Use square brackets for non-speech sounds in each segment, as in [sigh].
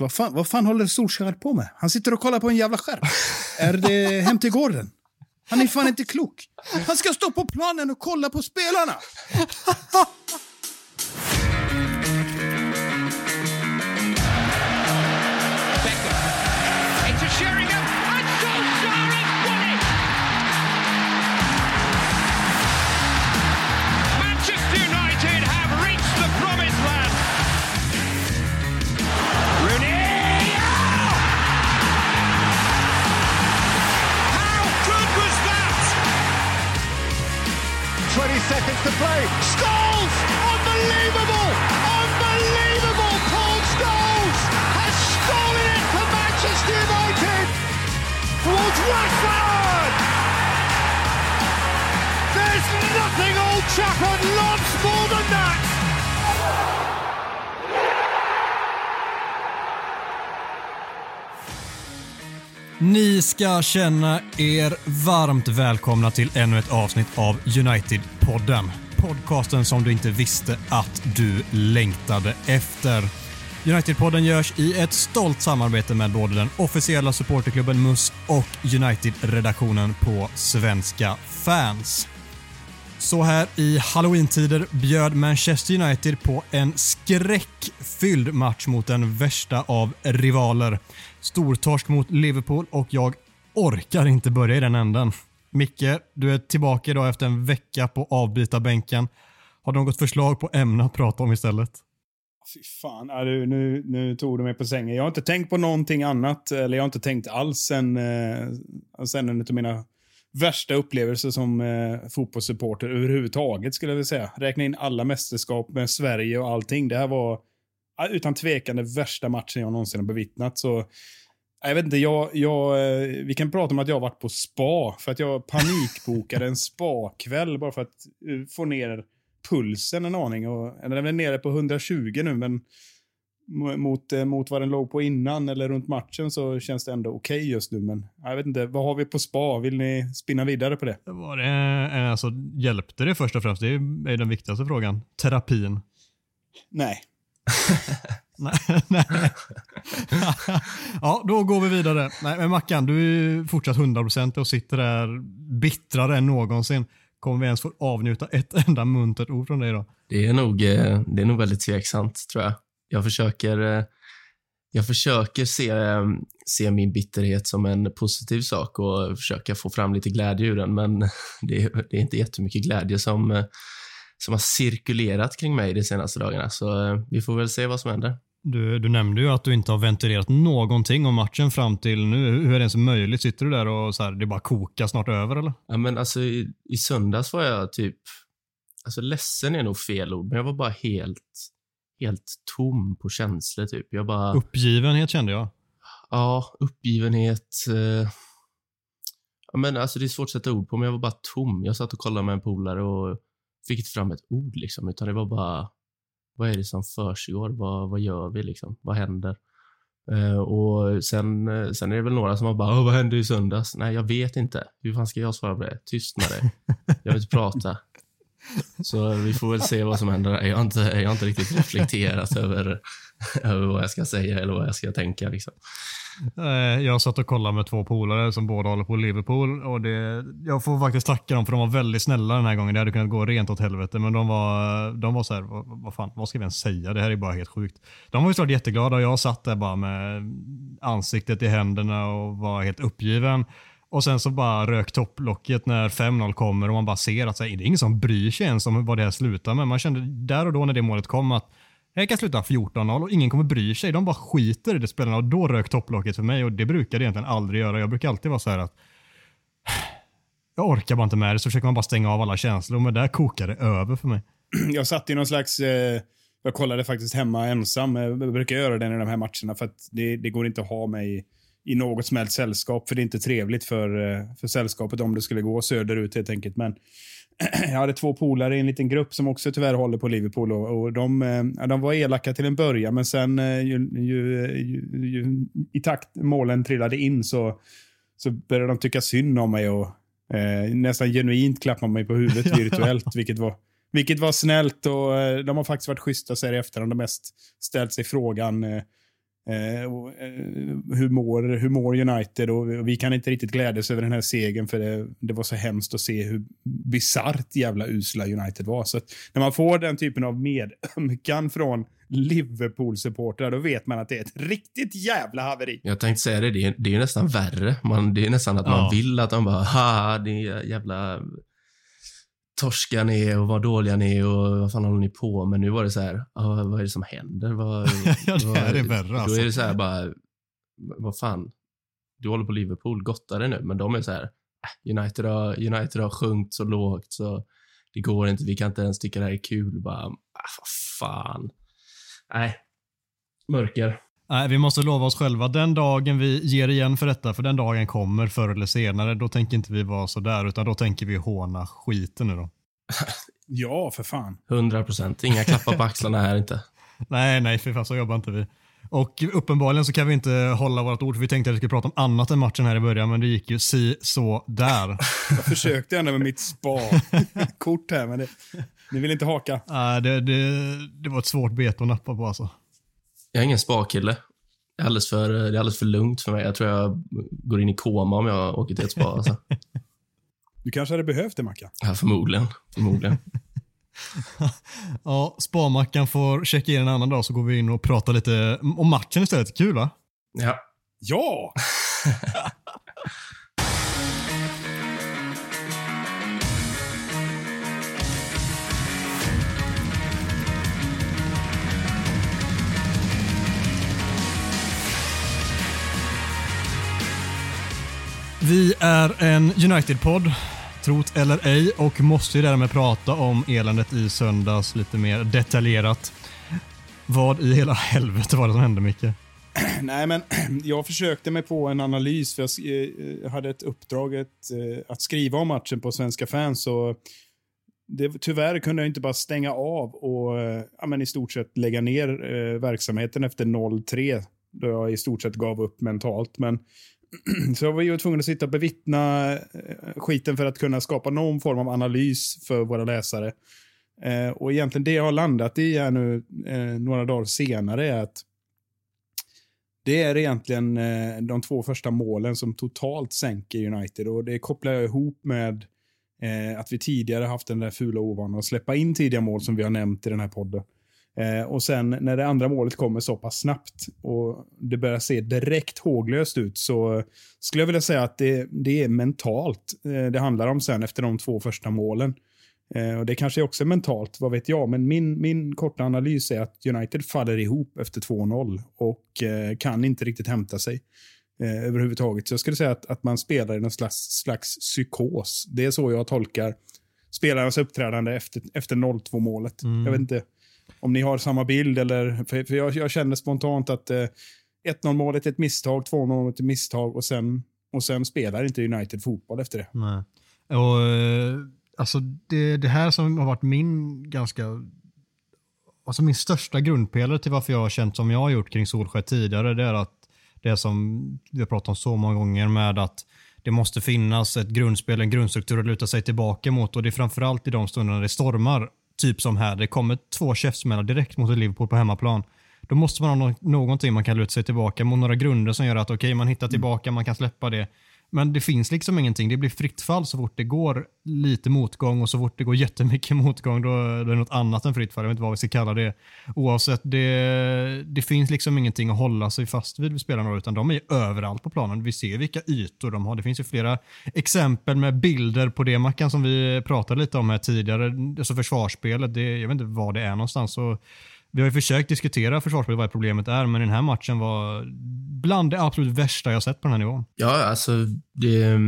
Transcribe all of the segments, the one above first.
Vad fan, vad fan håller Solskjaer på med? Han sitter och kollar på en jävla skärm. [laughs] är det Hem till gården? Han är fan inte klok. Han ska stå på planen och kolla på spelarna. To play. Scholes! Unbelievable! Unbelievable! Paul Scholes has stolen it for Manchester United! Towards Rashford! There's nothing Old Trafford loves more than that! Ni ska känna er varmt välkomna till ännu ett avsnitt av United-podden. Podcasten som du inte visste att du längtade efter. United-podden görs i ett stolt samarbete med både den officiella supporterklubben MUS och United-redaktionen på Svenska fans. Så här i halloween-tider bjöd Manchester United på en skräckfylld match mot den värsta av rivaler. Stortorsk mot Liverpool och jag orkar inte börja i den änden. Micke, du är tillbaka idag efter en vecka på avbytarbänken. Har du något förslag på ämne att prata om istället? Fy fan, du, nu, nu tog du mig på sängen. Jag har inte tänkt på någonting annat, eller jag har inte tänkt alls sen, eh, sen en av mina värsta upplevelser som eh, fotbollssupporter överhuvudtaget skulle jag vilja säga. Räkna in alla mästerskap med Sverige och allting. Det här var utan tvekan den värsta matchen jag någonsin har bevittnat. Så jag vet inte, jag, jag, eh, vi kan prata om att jag har varit på spa. För att jag panikbokade en [laughs] spakväll bara för att eh, få ner pulsen en aning. Och, den är nere på 120 nu, men mo- mot, eh, mot vad den låg på innan eller runt matchen så känns det ändå okej just nu. Men jag vet inte, vad har vi på spa? Vill ni spinna vidare på det? Var det, alltså, hjälpte det först och främst? Det är den viktigaste frågan. Terapin. Nej. [laughs] Nej. nej. ja, då går vi vidare. Nej, men Mackan, du är fortsatt 100% och sitter där bittrare än någonsin. Kommer vi ens få avnjuta ett enda muntert ord från dig då? Det är nog, eh, det är nog väldigt tveksamt, tror jag. Jag försöker, eh, jag försöker se, eh, se min bitterhet som en positiv sak och försöka få fram lite glädje ur den, men [laughs] det är, det är inte jättemycket glädje som, som har cirkulerat kring mig de senaste dagarna, så eh, vi får väl se vad som händer. Du, du nämnde ju att du inte har ventilerat någonting om matchen fram till nu. Hur är det ens möjligt? Sitter du där och så här, det bara kokar snart över eller? Ja, men alltså, i, I söndags var jag typ... Alltså ledsen är nog fel ord, men jag var bara helt, helt tom på känslor. Typ. Jag bara... Uppgivenhet kände jag. Ja, uppgivenhet. Eh, ja, men alltså det är svårt att sätta ord på, men jag var bara tom. Jag satt och kollade med en polare och fick inte fram ett ord, liksom, utan det var bara, vad är det som försiggår? Vad, vad gör vi? Liksom? Vad händer? Eh, och sen, eh, sen är det väl några som har bara, vad hände i söndags? Nej, jag vet inte. Hur fan ska jag svara på det? Tyst med dig. Jag vill inte prata. Så vi får väl se vad som händer. Jag har inte, jag har inte riktigt reflekterat över, över vad jag ska säga eller vad jag ska tänka. Liksom. Eh, jag satt och kollade med två polare som båda håller på Liverpool och det, jag får faktiskt tacka dem för de var väldigt snälla den här gången. Det hade kunnat gå rent åt helvete men de var, de var så här, vad, vad fan, vad ska vi ens säga? Det här är bara helt sjukt. De var ju såklart jätteglada och jag satt där bara med ansiktet i händerna och var helt uppgiven. Och sen så bara rök topplocket när 5-0 kommer och man bara ser att så här, det är ingen som bryr sig ens om vad det här slutar med. Man kände där och då när det målet kom att det kan sluta 14-0 och ingen kommer bry sig. De bara skiter i det spelarna och då rök topplocket för mig och det brukar det egentligen aldrig göra. Jag brukar alltid vara så här att jag orkar bara inte med det så försöker man bara stänga av alla känslor men där kokar det över för mig. [clears throat] jag satt i någon slags... Eh, jag kollade faktiskt hemma ensam. Jag brukar göra det i de här matcherna för att det, det går inte att ha mig i något som helst sällskap. För det är inte trevligt för, eh, för sällskapet om det skulle gå söderut helt enkelt. Men [clears throat] jag hade två polare i en liten grupp som också tyvärr håller på Liverpool. Och, och de, eh, de var elaka till en början, men sen eh, ju, ju, ju, i takt målen trillade in så, så började de tycka synd om mig och eh, nästan genuint klappa mig på huvudet [laughs] virtuellt, vilket var vilket var snällt och de har faktiskt varit schyssta så här i efterhand och mest ställt sig frågan eh, Eh, hur, mår, hur mår United? Och vi kan inte riktigt glädjas över den här segern för det, det var så hemskt att se hur bisarrt jävla usla United var. Så när man får den typen av medömkan från Liverpool-supportrar, då vet man att det är ett riktigt jävla haveri. Jag tänkte säga det, det är, det är nästan värre. Man, det är nästan att Ja. man vill att de bara, ha, det är jävla torskar ni och vad dåliga ni är och vad fan håller ni på med? Nu var det så här, ah, vad är det som händer? Vad, [laughs] Ja, det vad- är värre, alltså. Då är det så här bara, vad fan, du håller på Liverpool, gotta det nu, men de är så här, "Äh, United har, United har sjunkit så lågt så det går inte, vi kan inte ens tycka det här är kul. Bara, ah, vad fan. Nej, mörker. Nej, vi måste lova oss själva den dagen vi ger igen för detta, för den dagen kommer förr eller senare. Då tänker inte vi vara så där, utan då tänker vi håna skiten nu då. [laughs] Ja, för fan. 100 procent. Inga klappar på axlarna här inte. [laughs] Nej, nej, för fan så jobbar inte vi. Och uppenbarligen så kan vi inte hålla vårt ord, för vi tänkte att vi skulle prata om annat än matchen här i början, men det gick ju si så där. [laughs] Jag försökte ändå med mitt spa-kort här, men det, ni vill inte haka. Nej, det, det, det var ett svårt bete att nappa på alltså. Jag är ingen spakille. Det är alldeles för, det är alldeles för lugnt för mig. Jag tror jag går in i koma om jag åker till ett spa. Alltså. [laughs] Du kanske hade behövt det, Mackan. Ja, förmodligen. Förmodligen. [laughs] Ja, sparmackan får checka in en annan dag så går vi in och pratar lite om matchen istället. Kul va? Ja. Ja! [laughs] Vi är en United-podd, trot eller ej, och måste ju därmed prata om eländet i söndags lite mer detaljerat. Vad i hela helvete var det som hände, Micke? [clears throat] Nej, men [clears throat] jag försökte mig på en analys, för jag eh, hade ett uppdrag eh, att, skriva om matchen på Svenska fans. Och det, tyvärr kunde jag inte bara stänga av och eh, ja, men i stort sett lägga ner verksamheten efter 0-3, då jag i stort sett gav upp mentalt. Men [clears throat] så jag var ju tvungen att sitta och bevittna eh, skiten för att kunna skapa någon form av analys för våra läsare. Eh, och egentligen det jag har landat i här nu eh, några dagar senare är att det är egentligen eh, de två första målen som totalt sänker United och det kopplar jag ihop med eh, att vi tidigare haft den där fula ovanan att släppa in tidiga mål som vi har nämnt i den här podden. Eh, och sen när det andra målet kommer så pass snabbt och det börjar se direkt håglöst ut så skulle jag vilja säga att det, det är mentalt eh, det handlar om sen efter de två första målen. Eh, och Det kanske också är mentalt, vad vet jag. Men min, min korta analys är att United faller ihop efter 2-0 och eh, kan inte riktigt hämta sig eh, överhuvudtaget. Så jag skulle säga att, att man spelar i någon slags, slags psykos. Det är så jag tolkar spelarnas uppträdande efter, efter 0-2 målet. Mm. Jag vet inte om ni har samma bild eller, för, för jag, jag känner spontant att eh, 1-0 målet är ett misstag, 2-0 målet är ett misstag och sen, och sen spelar inte United fotboll efter det. Nej. Och, eh, alltså det, det här som har varit min ganska alltså min största grundpelare till varför jag har känt som jag har gjort kring Solskjaer tidigare, det är att det som vi har pratat om så många gånger med att det måste finnas ett grundspel, en grundstruktur att luta sig tillbaka mot och det är framförallt i de stunderna det stormar, typ som här, det kommer två käftsmällar direkt mot Liverpool på hemmaplan. Då måste man ha nå- någonting man kan luta sig tillbaka mot, några grunder som gör att okej, man hittar tillbaka, man kan släppa det. Men det finns liksom ingenting. Det blir fritt fall så fort det går lite motgång och så fort det går jättemycket [laughs] motgång då är det något annat än fritt fall. Jag vet inte vad vi ska kalla det. Oavsett, det, det finns liksom ingenting att hålla sig fast vid vid spelarna utan de är överallt på planen. Vi ser vilka ytor de har. Det finns ju flera exempel med bilder på det Mackan som vi pratade lite om här tidigare. Alltså försvarsspelet, det, jag vet inte var det är någonstans. Och, vi har ju försökt diskutera försvarsspelet, vad problemet är, men den här matchen var bland det absolut värsta jag sett på den här nivån. Ja, alltså det...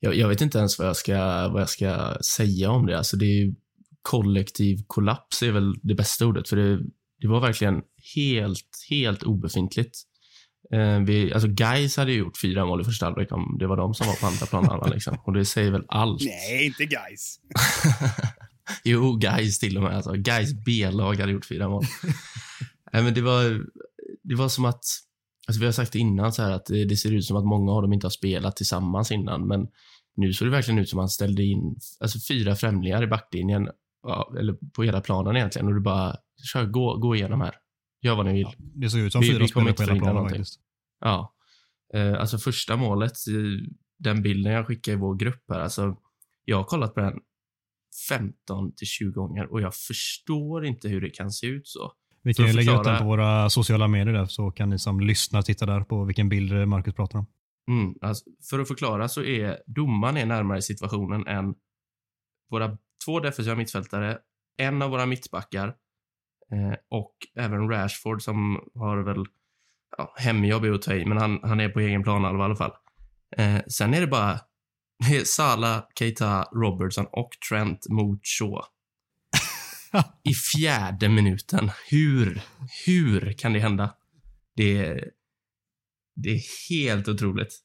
Jag, jag vet inte ens vad jag ska, vad jag ska säga om det. Alltså det är kollektiv kollaps är väl det bästa ordet, för det, det var verkligen helt, helt obefintligt. Eh, vi, alltså Guys hade ju gjort fyra mål i första halvlek om det var de som var på andra planen. [laughs] Liksom. Och det säger väl allt. Nej, inte guys. [laughs] [laughs] jo, Guys till och med. Alltså, Guys B-lag hade gjort fyra mål. [laughs] Nej, men det var, det var som att, alltså vi har sagt innan så här att det, det ser ut som att många av dem inte har spelat tillsammans innan, men nu såg det verkligen ut som att han ställde in alltså fyra främlingar i backlinjen, ja, eller på hela planen egentligen, och du bara, kör, gå, gå igenom här. Gör vad ni vill. Det såg ut som Vi- fyra vi spelare på hela planen någonting. faktiskt. Ja. Eh, alltså första målet, eh, den bilden jag skickade i vår grupp här, alltså jag har kollat på den 15 till 20 gånger och jag förstår inte hur det kan se ut så. Vi kan ju lägga ut den på våra sociala medier där, så kan ni som lyssnar titta där på vilken bild Marcus pratar om. Mm, alltså, för att förklara så är domaren är närmare situationen än våra två defensiva mittfältare, en av våra mittbackar eh, och även Rashford som har väl ja, hemjobb är att ta i, men han, han är på egen plan i alla fall. Eh, sen är det bara det är Salah, Keita, Robertson och Trent mot Shaw. [laughs] I fjärde minuten. Hur, hur kan det hända? Det är, det är helt otroligt.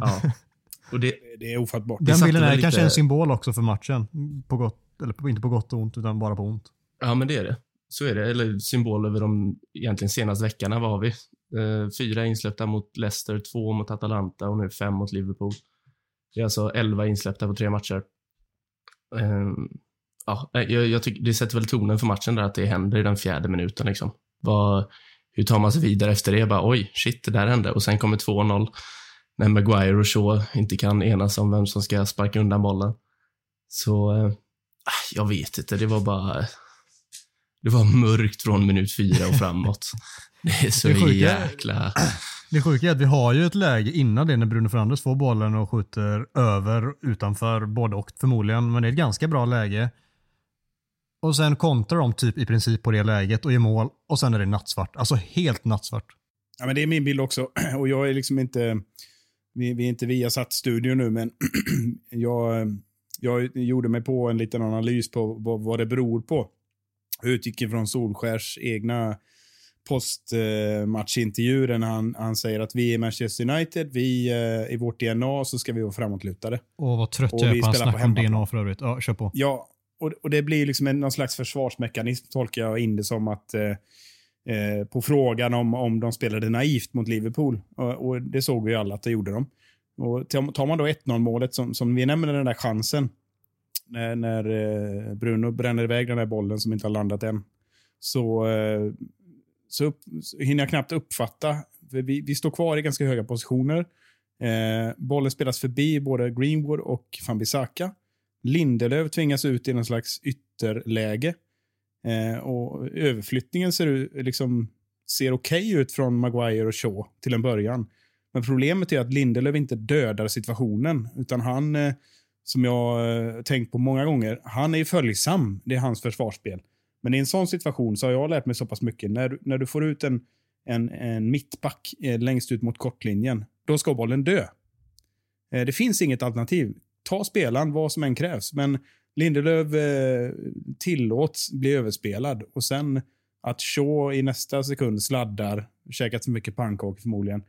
Ja. Och det, [laughs] Det är ofattbart. Den bilden är lite- kanske en symbol också för matchen. På gott, eller på, inte på gott och ont, utan bara på ont. ja, men det är det. Så är det. Eller symbol över de egentligen senaste veckorna var vi. Eh, fyra insläppta mot Leicester, två mot Atalanta och nu fem mot Liverpool. Det är alltså elva insläppta på tre matcher. Ehm, ja, jag, jag tycker det sätter väl tonen för matchen där att det händer i den fjärde minuten. Liksom. Vad, hur tar man sig vidare efter det? Bara, Oj, shit, det där hände. Och sen kommer 2-0 när Maguire och Shaw inte kan enas om vem som ska sparka undan bollen. Så, eh, ah, jag vet inte. Det var bara... Eh, det var mörkt från minut fyra och framåt. [laughs] Det är så Det sjuka- jäkla... [clears throat] Det sjuka är att vi har ju ett läge innan det när Bruno Fernandes får bollen och skjuter över, utanför, både och förmodligen. Men det är ett ganska bra läge. Och sen kontrar de typ i princip på det läget och gör mål. Och sen är det nattsvart. Alltså helt nattsvart. Ja, men det är min bild också. [clears throat] Och jag är liksom inte... Vi, vi är inte via satt studio nu, men [clears throat] jag, jag gjorde mig på en liten analys på vad, vad det beror på. Jag utgick ifrån Solskärs egna postmatchintervjuer när han, han säger att vi är Manchester United, vi eh, i vårt DNA så ska vi vara framåtlutade. Och vad trött Och jag är vi på hans spelar på snack om. DNA för övrigt. Ja, kör på. Ja, och, och det blir liksom en, någon slags försvarsmekanism tolkar jag in det som att eh, eh, på frågan om, om de spelade naivt mot Liverpool. Och, och det såg vi ju alla att det gjorde de. Och tar tar man då 1-0 målet som, som vi nämner den där chansen när, när eh, Bruno bränner iväg den där bollen som inte har landat än. Så, eh, så, upp, så hinner jag knappt uppfatta. För vi, vi står kvar i ganska höga positioner. Eh, bollen spelas förbi både Greenwood och Fambisaka. Lindelöf tvingas ut i någon slags ytterläge. Eh, och överflyttningen ser, liksom, ser okej ut från Maguire och Shaw till en början. Men problemet är att Lindelöf inte dödar situationen, utan han, eh, som jag eh, tänkt på många gånger, han är ju följsam. Det är hans försvarsspel. Men i en sån situation så har jag lärt mig så pass mycket. När, du- när du får ut en, en, en mittback eh, längst ut mot kortlinjen, då ska bollen dö. Eh, det finns inget alternativ. Ta spelaren vad som än krävs, men Lindelöf eh, tillåts bli överspelad och sen att Shaw i nästa sekund sladdar, käkat så mycket pannkakor förmodligen,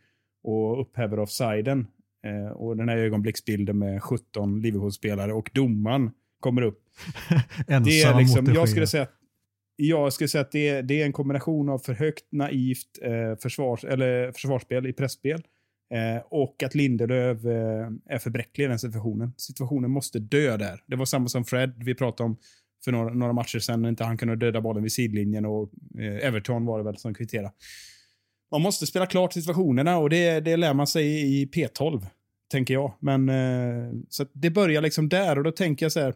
och upphäver offsiden. Eh, och den här ögonblicksbilden med 17 Liverpool-spelare och domaren kommer upp. [laughs] Det är liksom, mot jag skulle säga jag skulle säga att det är, det är en kombination av för högt naivt eh, försvars, eller försvarsspel i pressspel eh, och att Lindelöf eh, är för bräcklig i den situationen. Situationen måste dö där. Det var samma som Fred vi pratade om för några, några matcher sedan när inte han kunde döda bollen vid sidlinjen och eh, Everton var det väl som kvitterade. Man måste spela klart situationerna och det, det lär man sig i P12, tänker jag. Men eh, så att det börjar liksom där och då tänker jag så här,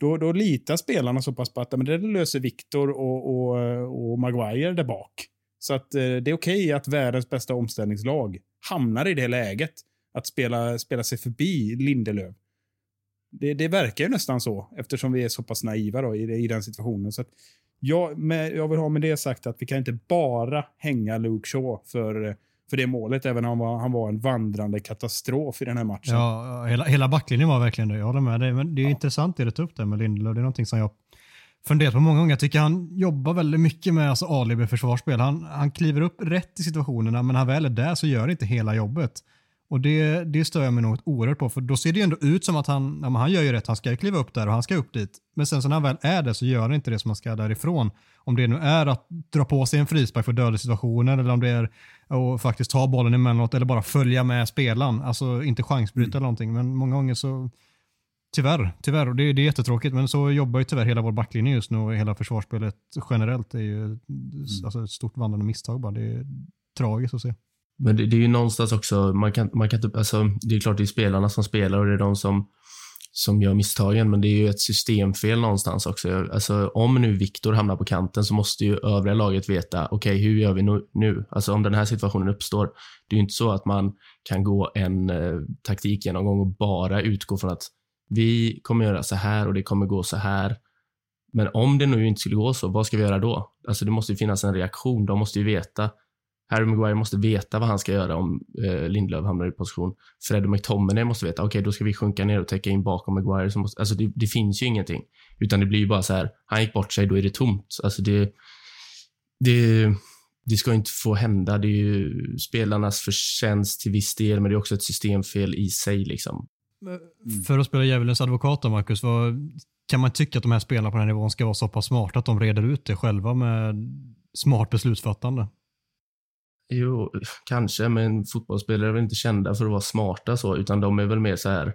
då, då litar spelarna så pass på att men det löser Viktor och, och, och Maguire där bak. Så att eh, det är okej att världens bästa omställningslag hamnar i det läget. Att spela, spela sig förbi Lindelöf. Det, det verkar ju nästan så, eftersom vi är så pass naiva då, i, i den situationen. Så att jag, med, jag vill ha med det sagt att vi kan inte bara hänga Luke Shaw för, för det målet, även om han var, han var en vandrande katastrof i den här matchen. Ja, hela, hela backlinjen var verkligen det. Jag håller med dig. Men det är intressant det du tog upp där med Lindelöf. Det är någonting som jag funderat på många gånger. Jag tycker han jobbar väldigt mycket med alltså, alibi försvarsspel. Han, han kliver upp rätt i situationerna, men när han väl är där så gör det inte hela jobbet. Och det, det stör jag mig något oerhört på, för då ser det ju ändå ut som att han, ja, han gör ju rätt, han ska kliva upp där och han ska upp dit. Men sen så när han väl är där så gör han inte det som han ska därifrån. Om det nu är att dra på sig en frispark för dödliga situationer eller om det är att faktiskt ta bollen emellanåt eller bara följa med spelaren. Alltså inte chansbryta eller någonting, men många gånger så Tyvärr, tyvärr. Och det, det är jättetråkigt, men så jobbar ju tyvärr hela vår backlinje just nu och hela försvarsspelet generellt är ju mm. alltså ett stort vandrande misstag bara. Det är tragiskt att se. Men det, det, är ju någonstans också, man kan, man kan typ, alltså, det är klart det är spelarna som spelar och det är de som, som gör misstagen, men det är ju ett systemfel någonstans också. Alltså, om nu Viktor hamnar på kanten så måste ju övriga laget veta, okej, okay, hur gör vi nu, nu? Alltså om den här situationen uppstår. Det är ju inte så att man kan gå en eh, taktikgenomgång och bara utgå från att vi kommer göra så här och det kommer gå så här. Men om det nu inte skulle gå så, vad ska vi göra då? Alltså det måste ju finnas en reaktion. De måste ju veta Harry Maguire måste veta vad han ska göra om eh, Lindelöf hamnar i position. Fred och McTominay måste veta, okej, okay, då ska vi sjunka ner och täcka in bakom Maguire. måste, alltså det, det, finns ju ingenting. Utan det blir ju bara så här, han gick bort sig, då är det tomt. Alltså det, det, det ska inte få hända. Det är ju spelarnas förtjänst till viss del, men det är också ett systemfel i sig. Liksom. För att spela djävulens advokat då, Marcus, vad, kan man tycka att de här spelarna på den här nivån ska vara så pass smarta att de reder ut det själva med smart beslutsfattande? Jo, kanske, men fotbollsspelare är väl inte kända för att vara smarta så, utan de är väl mer så här.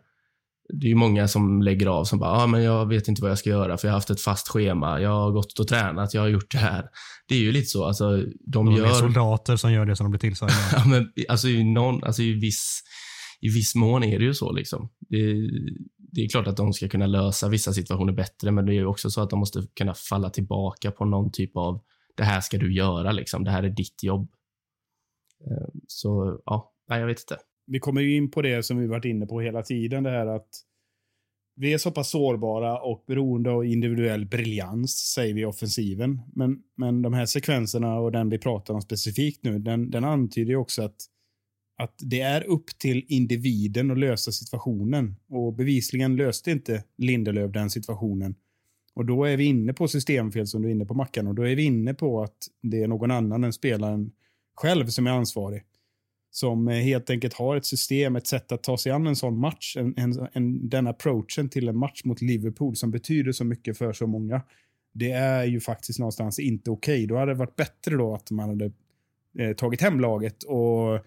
Det är ju många som lägger av som bara, ah, men jag vet inte vad jag ska göra för jag har haft ett fast schema. Jag har gått och tränat, jag har gjort det här. Det är ju lite så, alltså de, de gör... är soldater som gör det som de blir tillsagda. [laughs] ja, men alltså i någon, alltså i viss, i viss mån är det ju så liksom. Det, det är klart att de ska kunna lösa vissa situationer bättre, men det är ju också så att de måste kunna falla tillbaka på någon typ av, det här ska du göra liksom. Det här är ditt jobb. Eh, så ja, nej, jag vet inte. Vi kommer ju in på det som vi varit inne på hela tiden, det här att vi är så pass sårbara och beroende av individuell briljans, säger vi i offensiven. Men, men de här sekvenserna och den vi pratar om specifikt nu, den, den antyder ju också att, att det är upp till individen att lösa situationen. Och bevisligen löste inte Lindelöf den situationen. Och då är vi inne på systemfel som du är inne på Mackan och då är vi inne på att det är någon annan än spelaren själv som är ansvarig. Som eh, helt enkelt har ett system, ett sätt att ta sig an en sån match. En, en, en, den approachen till en match mot Liverpool som betyder så mycket för så många. Det är ju faktiskt någonstans inte okej. Okay. Då hade det varit bättre då att man hade eh, tagit hem laget och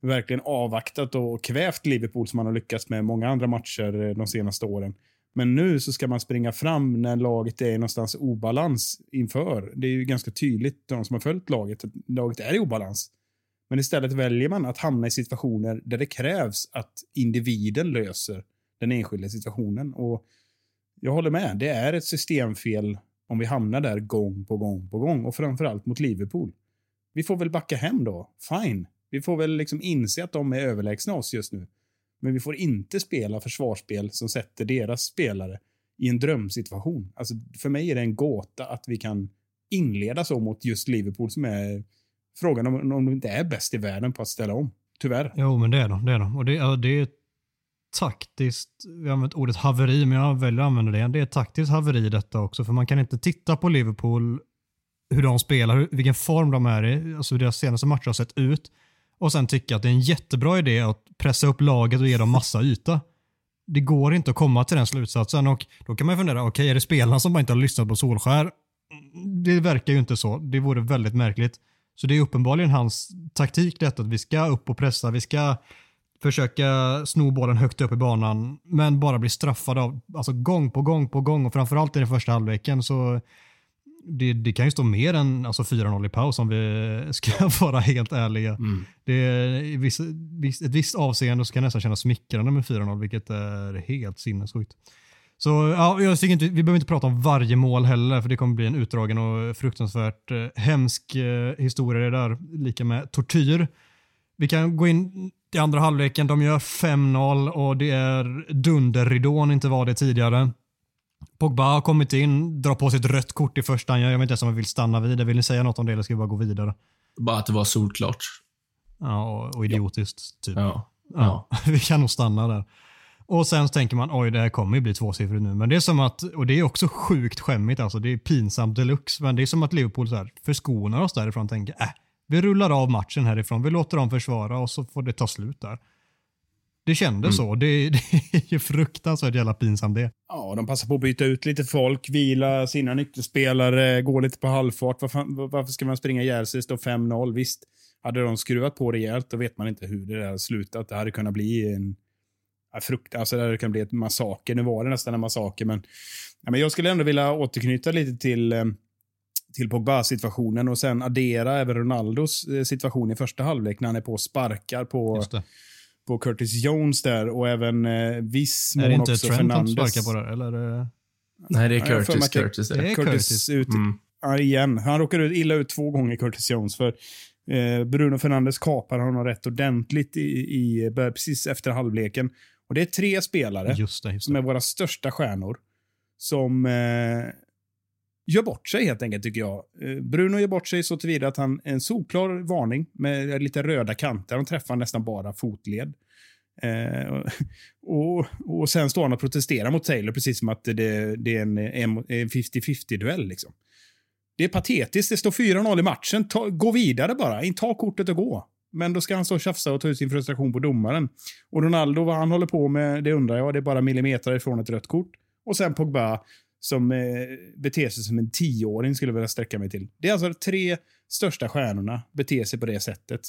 verkligen avvaktat och kvävt Liverpool som man har lyckats med många andra matcher eh, de senaste åren. Men nu så ska man springa fram när laget är någonstans obalans inför. Det är ju ganska tydligt, de som har följt laget, att laget är i obalans. Men istället väljer man att hamna i situationer där det krävs att individen löser den enskilda situationen. Och jag håller med, det är ett systemfel om vi hamnar där gång på gång på gång. Och framförallt mot Liverpool. Vi får väl backa hem då. Fine. Vi får väl liksom inse att de är överlägsna oss just nu. Men vi får inte spela försvarsspel som sätter deras spelare i en drömsituation. Alltså, för mig är det en gåta att vi kan inleda så mot just Liverpool som är frågan om, om de inte är bäst i världen på att ställa om. Tyvärr. Jo, men det är de. Det är de. Och det, det är taktiskt, vi har använt ordet haveri, men jag väljer att använda det. Det är taktiskt haveri detta också, för man kan inte titta på Liverpool, hur de spelar, vilken form de är i, alltså hur deras senaste matcher har sett ut och sen tycka att det är en jättebra idé att pressa upp laget och ge dem massa yta. Det går inte att komma till den slutsatsen och då kan man fundera, okej okay, är det spelarna som bara inte har lyssnat på Solskär? Det verkar ju inte så. Det vore väldigt märkligt. Så det är uppenbarligen hans taktik detta att vi ska upp och pressa, vi ska försöka sno bollen högt upp i banan men bara bli straffade av, alltså gång på gång på gång och framförallt i den första halvleken så det, det, kan ju stå mer än alltså 4-0 i paus om vi ska [laughs] vara helt ärliga. Mm. Det är, viss, viss, ett visst avseende så kan det nästan kännas smickrande med 4-0, vilket är helt sinnessjukt. Så ja, jag tycker inte, vi behöver inte prata om varje mål heller, för det kommer bli en utdragen och fruktansvärt eh, hemsk eh, historia det där, lika med tortyr. Vi kan gå in i andra halvleken, de gör 5-0 och det är dunderridån, inte var det tidigare. Pogba har kommit in, drar på sig ett rött kort i första. Jag vet inte ens om vi vill stanna vid det. Vill ni säga något om det eller ska vi bara gå vidare? Bara att det var solklart. Ja, och, idiotiskt. Ja. Typ. Ja. ja. [laughs] vi kan nog stanna där. Och sen tänker man, oj det här kommer ju bli tvåsiffrigt nu. Men det är som att, och det är också sjukt skämmigt alltså. Det är pinsamt deluxe. Men det är som att Liverpool så här förskonar oss därifrån och tänker, äh, vi rullar av matchen härifrån. Vi låter dem försvara och så får det ta slut där. Det kändes mm. så. Det, [laughs] det är ju fruktansvärt jävla pinsamt det. Ja, de passar på att byta ut lite folk, vila sina nyckelspelare, gå lite på halvfart. Varför, varför ska man springa ihjäl sig? Det står 5-0. Visst, hade de skruvat på rejält, då vet man inte hur det där slutat. Det hade kunnat bli en, frukt, alltså det kan bli ett massaker. Nu var det nästan en massaker, men, ja, men jag skulle ändå vilja återknyta lite till, eh, till Pogba-situationen och sen addera även Ronaldos eh, situation i första halvlek när han är på och sparkar på, Just det. På Curtis Jones där och även eh, viss Är det mån inte också Trent Fernandes. sparkar på där? Eller? Nej, det är Curtis. Curtis Det är det. är Curtis, Curtis. ut Mm. ja, igen. Han råkade ut- illa ut två gånger, Curtis Jones. För eh, Bruno Fernandes kapar honom rätt ordentligt i, i, precis efter halvleken. Och Det är tre spelare Just det. Just som det. är våra största stjärnor som eh, gör bort sig helt enkelt, tycker jag. Eh, Bruno gör bort sig så tillvida att han en solklar varning med lite röda kanter. Han träffar nästan bara fotled. Eh, och, och sen står han och protesterar mot Taylor precis som att det, det är en en 50-50-duell. Liksom. Det är patetiskt. Det står 4-0 i matchen. Ta, gå vidare bara. In, ta kortet och gå. Men då ska han stå och tjafsa och ta ut sin frustration på domaren. Och Ronaldo, vad han håller på med, det undrar jag. Det är bara millimeter ifrån ett rött kort. Och sen Pogba som eh, beter sig som en tioåring skulle jag vilja sträcka mig till. Det är alltså de tre största stjärnorna beter sig på det sättet.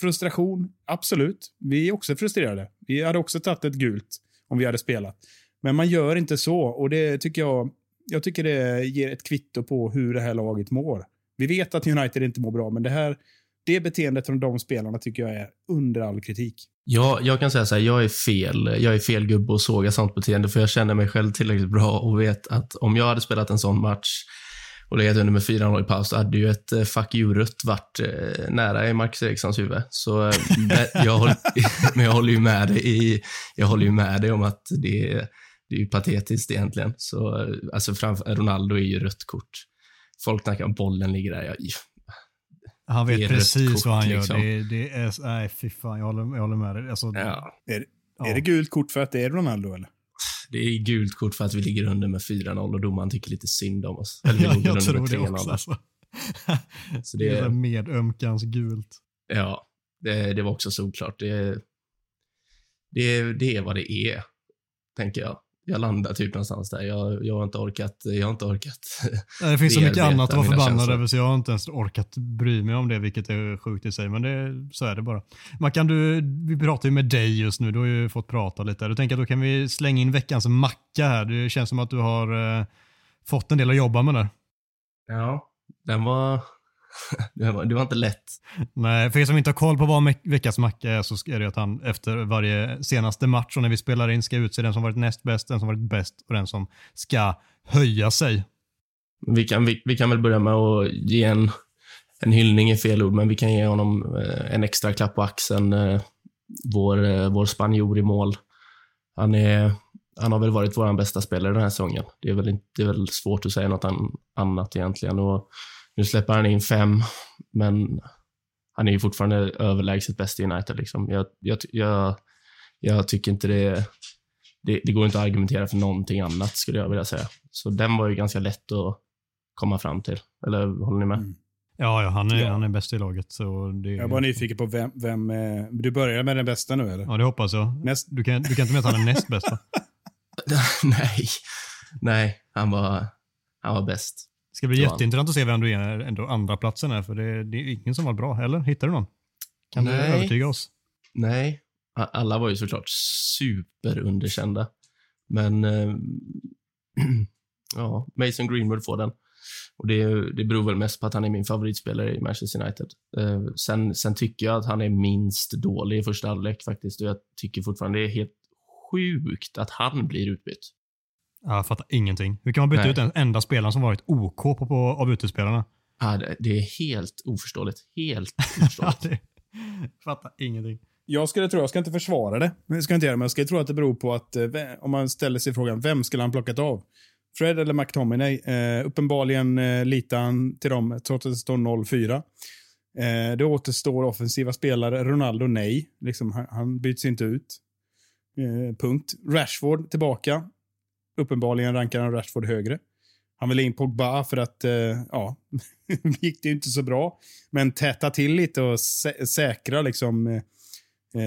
Frustration, absolut. Vi är också frustrerade. Vi hade också tagit ett gult om vi hade spelat. Men man gör inte så och det tycker jag, jag tycker det ger ett kvitto på hur det här laget mår. Vi vet att United inte mår bra, men det här det beteendet från de spelarna tycker jag är under all kritik. Ja, jag kan säga så här, jag är fel. Jag är fel gubbe att såga sånt beteende, för jag känner mig själv tillräckligt bra och vet att om jag hade spelat en sån match och legat under med 4-0 i paus, hade ju ett eh, fuck you-rött varit eh, nära i Marcus Erikssons huvud. Så eh, [laughs] jag, håller, [laughs] men jag håller ju med dig i, jag håller ju med dig om att det, är- det är ju patetiskt egentligen. Så, alltså framför, Ronaldo är ju rött kort. Folk snackar om bollen ligger där. Jag, Han vet precis kort, vad han liksom. gör. Det, det är, nej, fy fan, jag håller, jag håller med dig. Alltså, ja. Är, ja. är det gult kort för att det är Ronaldo eller? Det är gult kort för att vi ligger under med 4-0 och domaren tycker lite synd om oss. [laughs] Eller vi Ja, jag under tror med det 3-0. också. Alltså. [laughs] Så det det- är medömkans gult. Ja, det, det var också såklart. Det, det, det är vad det är, tänker jag. Jag landar typ någonstans där. Jag, jag har inte orkat, jag har inte orkat. [laughs] Nej, Det finns så mycket annat att vara förbannad känslor. över så jag har inte ens orkat bry mig om det, vilket är sjukt i sig. Men det, så är det bara. Mackan, du, vi pratar ju med dig just nu. Du har ju fått prata lite. Du tänker att då kan vi slänga in veckans macka här. Det känns som att du har eh, fått en del att jobba med där. Ja, den var, [laughs] det var, det var inte lätt. Nej, för er som inte har koll på vad veckans macka är så är det att han efter varje senaste match och när vi spelar in ska utse den som varit näst bäst, den som varit bäst och den som ska höja sig. Vi kan, vi, vi kan väl börja med att ge en, en hyllning i fel ord, men vi kan ge honom eh, en extra klapp på axeln. eh, Vår, eh, vår spanjor i mål. Han, är, han har väl varit vår bästa spelare den här säsongen. Det är väl, inte, det är väl svårt att säga något an, annat egentligen. Och nu släpper han in fem, men han är ju fortfarande överlägset bäst i United. Liksom. Jag, jag, jag, jag tycker inte det, det... Det går inte att argumentera för någonting annat, skulle jag vilja säga. Så den var ju ganska lätt att komma fram till. Eller håller ni med? Mm. Ja, ja, han är, Ja. han är bäst i laget. Så det, Jag är bara nyfiken på vem, vem eh, du börjar med den bästa nu eller? Ja, det hoppas jag. Näst, Du kan, du kan inte mena att han är näst bäst va? [laughs] Nej. Nej, han var, han var bäst. Det ska bli jätteintressant att se vem du är ändå andra platsen är, för det, det är ingen som var bra, eller? Hittar du någon? Kan du Nej. övertyga oss? Nej. Alla var ju såklart superunderkända. Men eh, [clears throat] ja, Mason Greenwood får den. Och det, det beror väl mest på att han är min favoritspelare i Manchester United. Eh, sen, sen tycker jag att han är minst dålig i första halvlek faktiskt. Och jag tycker fortfarande det är helt sjukt att han blir utbytt. Ja, Jag fattar ingenting. Hur kan man byta Nej. ut den enda spelaren som varit OK på, på, av utespelarna? Ah, det, det är helt oförståeligt. Helt [laughs] Ja, oförståeligt. det, fattar ingenting. jag skulle tro, jag ska inte försvara det, det ska jag inte göra, men jag skulle tro att det beror på att eh, om man ställer sig frågan, vem skulle han plockat av? Fred eller McTominay? Eh, uppenbarligen eh, litar han till dem trots att det står 0-4. Eh, det återstår offensiva spelare. Ronaldo, nej. Liksom, han, han byts inte ut. Eh, punkt. Rashford tillbaka. Uppenbarligen rankar han Rashford högre. Han vill in Pogba för att, eh, ja, [laughs] gick det ju inte så bra. Men täta till lite och sä säkra liksom... Eh,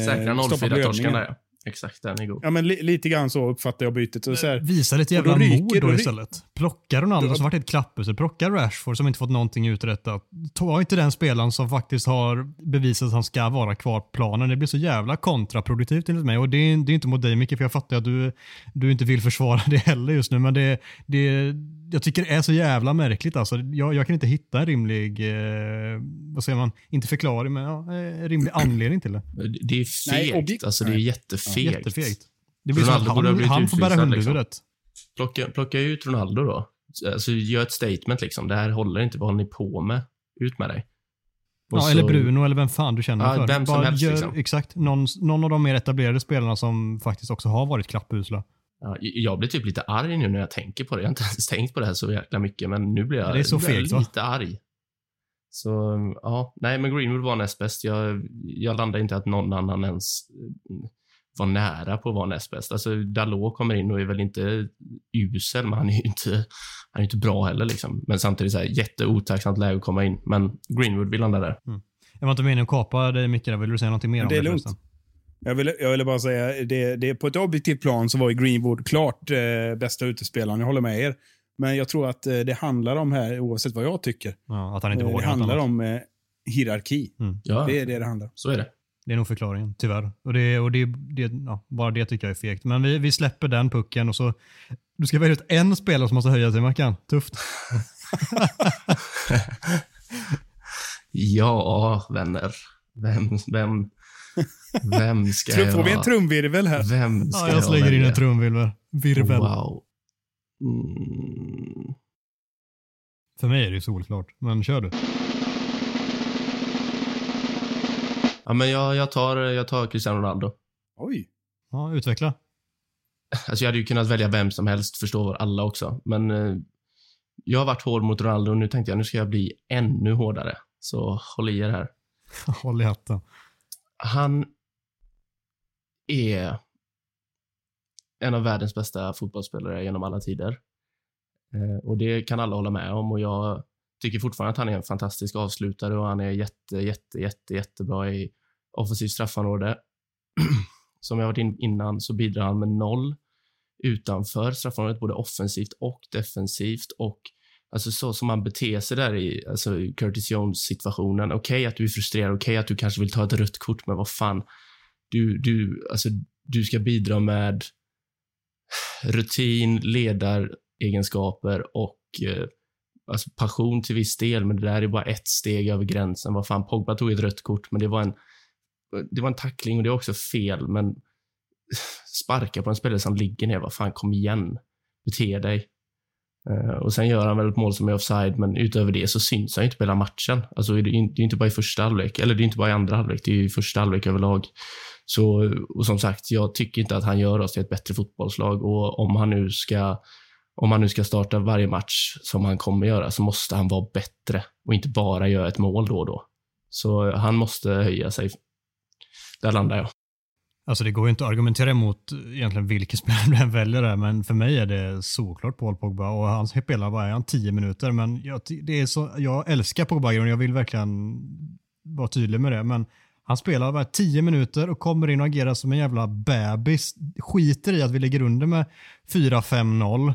Säkra stoppa 0-4-torsken blödningen. där ja. exakt. Den är god. Ja, men li, lite grann så uppfattar jag bytet. Och så här, Visa lite jävla mod då då istället. Plocka Ronaldo som varit ett klapphus, plocka Rashford som inte fått någonting uträttat. Ta inte den spelaren som faktiskt har bevisat att han ska vara kvar på planen. Det blir så jävla kontraproduktivt enligt mig. Och det är, det är inte mot dig Micke, för jag fattar att du, du inte vill försvara [laughs] det heller just nu. Men det, det, jag tycker det är så jävla märkligt alltså. Jag, jag kan inte hitta en rimlig, eh, vad säger man, inte förklaring, men ja, eh, rimlig anledning till det. Det är Nej, fegt. alltså, det är jättefegt. Jättefegt. Det blir som Ronaldo att han, han får bära hundhuvudet. Plocka, plocka ut Ronaldo då. Alltså, gör ett statement liksom. Det här håller inte. Vad håller ni på med? Ut med dig. Och Ja, så- eller Bruno eller vem fan du känner Ja, för. vem som Bara helst, liksom. Exakt. Någon, någon av de mer etablerade spelarna som faktiskt också har varit klappusla. Ja, jag blir typ lite arg nu när jag tänker på det. Jag har inte ens tänkt på det här så jäkla mycket, men nu blir jag, Det är så nu blir lite arg. Så, ja. Nej, men Greenwood var näst bäst. Jag, jag landade inte att någon annan ens var nära på att vara näst bäst. Alltså, Dalot kommer in och är väl inte usel, men han är ju inte, han är inte bra heller. Liksom. Men samtidigt så här, jätteotacksamt läge att komma in. Men Greenwood vill landa där. Jag var inte meningen att kapa dig Micke, där. vill du säga någonting mer om det är det lugnt. förresten? jag, ville, jag ville bara säga, det, det, på ett objektivt plan så var ju Greenwood klart eh, bästa utespelaren. Jag håller med er. Men jag tror att eh, det handlar om här, oavsett vad jag tycker, Ja, att han inte eh, det handlar annat. om eh, hierarki. Ja, Det är det det handlar om. så är det. Det är nog förklaringen, tyvärr. Och, det, och det, det, ja, bara det tycker jag är fegt. Men vi, vi släpper den pucken och så... Du ska välja ut en spelare som måste höja sig, Mackan. Tufft. [laughs] Ja, vänner. Vem, vem, vem ska Trum- jag... Får vi en trumvirvel här? Vem ska Ja, jag slänger in en trumvirvel. Virvel. Wow. Mm. För mig är det ju solklart, men kör du. Ja, men jag, jag, tar, jag tar Cristiano Ronaldo. Oj. Ja, utveckla. Alltså jag hade ju kunnat välja vem som helst, förstår alla också. Men eh, jag har varit hård mot Ronaldo och nu tänkte jag nu ska jag bli ännu hårdare. Så håll i er här. [laughs] Håll i hatten. Han är en av världens bästa fotbollsspelare genom alla tider. Eh, och det kan alla hålla med om och jag tycker fortfarande att han är en fantastisk avslutare och han är jätte, jätte, jätte, jättebra i offensivt straffområde. [clears throat] Som jag varit in innan så bidrar han med noll utanför straffområdet, både offensivt och defensivt och Alltså så som han beter sig där i alltså, Curtis Jones-situationen. Okej att du är frustrerad, okej att du kanske vill ta ett rött kort, men vad fan. Du, du, alltså, du ska bidra med rutin, ledaregenskaper och eh, alltså passion till viss del, men det där är bara ett steg över gränsen. Vad fan, Pogba tog ett rött kort, men det var en, det var en tackling och det är också fel, men sparka på en spelare som ligger ner, vad fan, kom igen. Bete dig. Uh, och sen gör han väl ett mål som är offside, men utöver det så syns han ju inte på hela matchen. Alltså det är ju inte bara i första halvlek, eller det är inte bara i andra halvlek, det är ju i första halvlek överlag. Så, och som sagt, jag tycker inte att han gör oss till ett bättre fotbollslag och om han nu ska om han nu ska starta varje match som han kommer göra så måste han vara bättre och inte bara göra ett mål då och då. Så han måste höja sig. Där landar jag. Alltså det går ju inte att argumentera emot egentligen vilken spelare [laughs] du än väljer där, men för mig är det såklart Paul Pogba och han spelar bara han 10 minuter, men jag, det är så, jag älskar Pogba och jag vill verkligen vara tydlig med det, men han spelar bara 10 minuter och kommer in och agerar som en jävla bebis. Skiter i att vi ligger under med 4-5-0.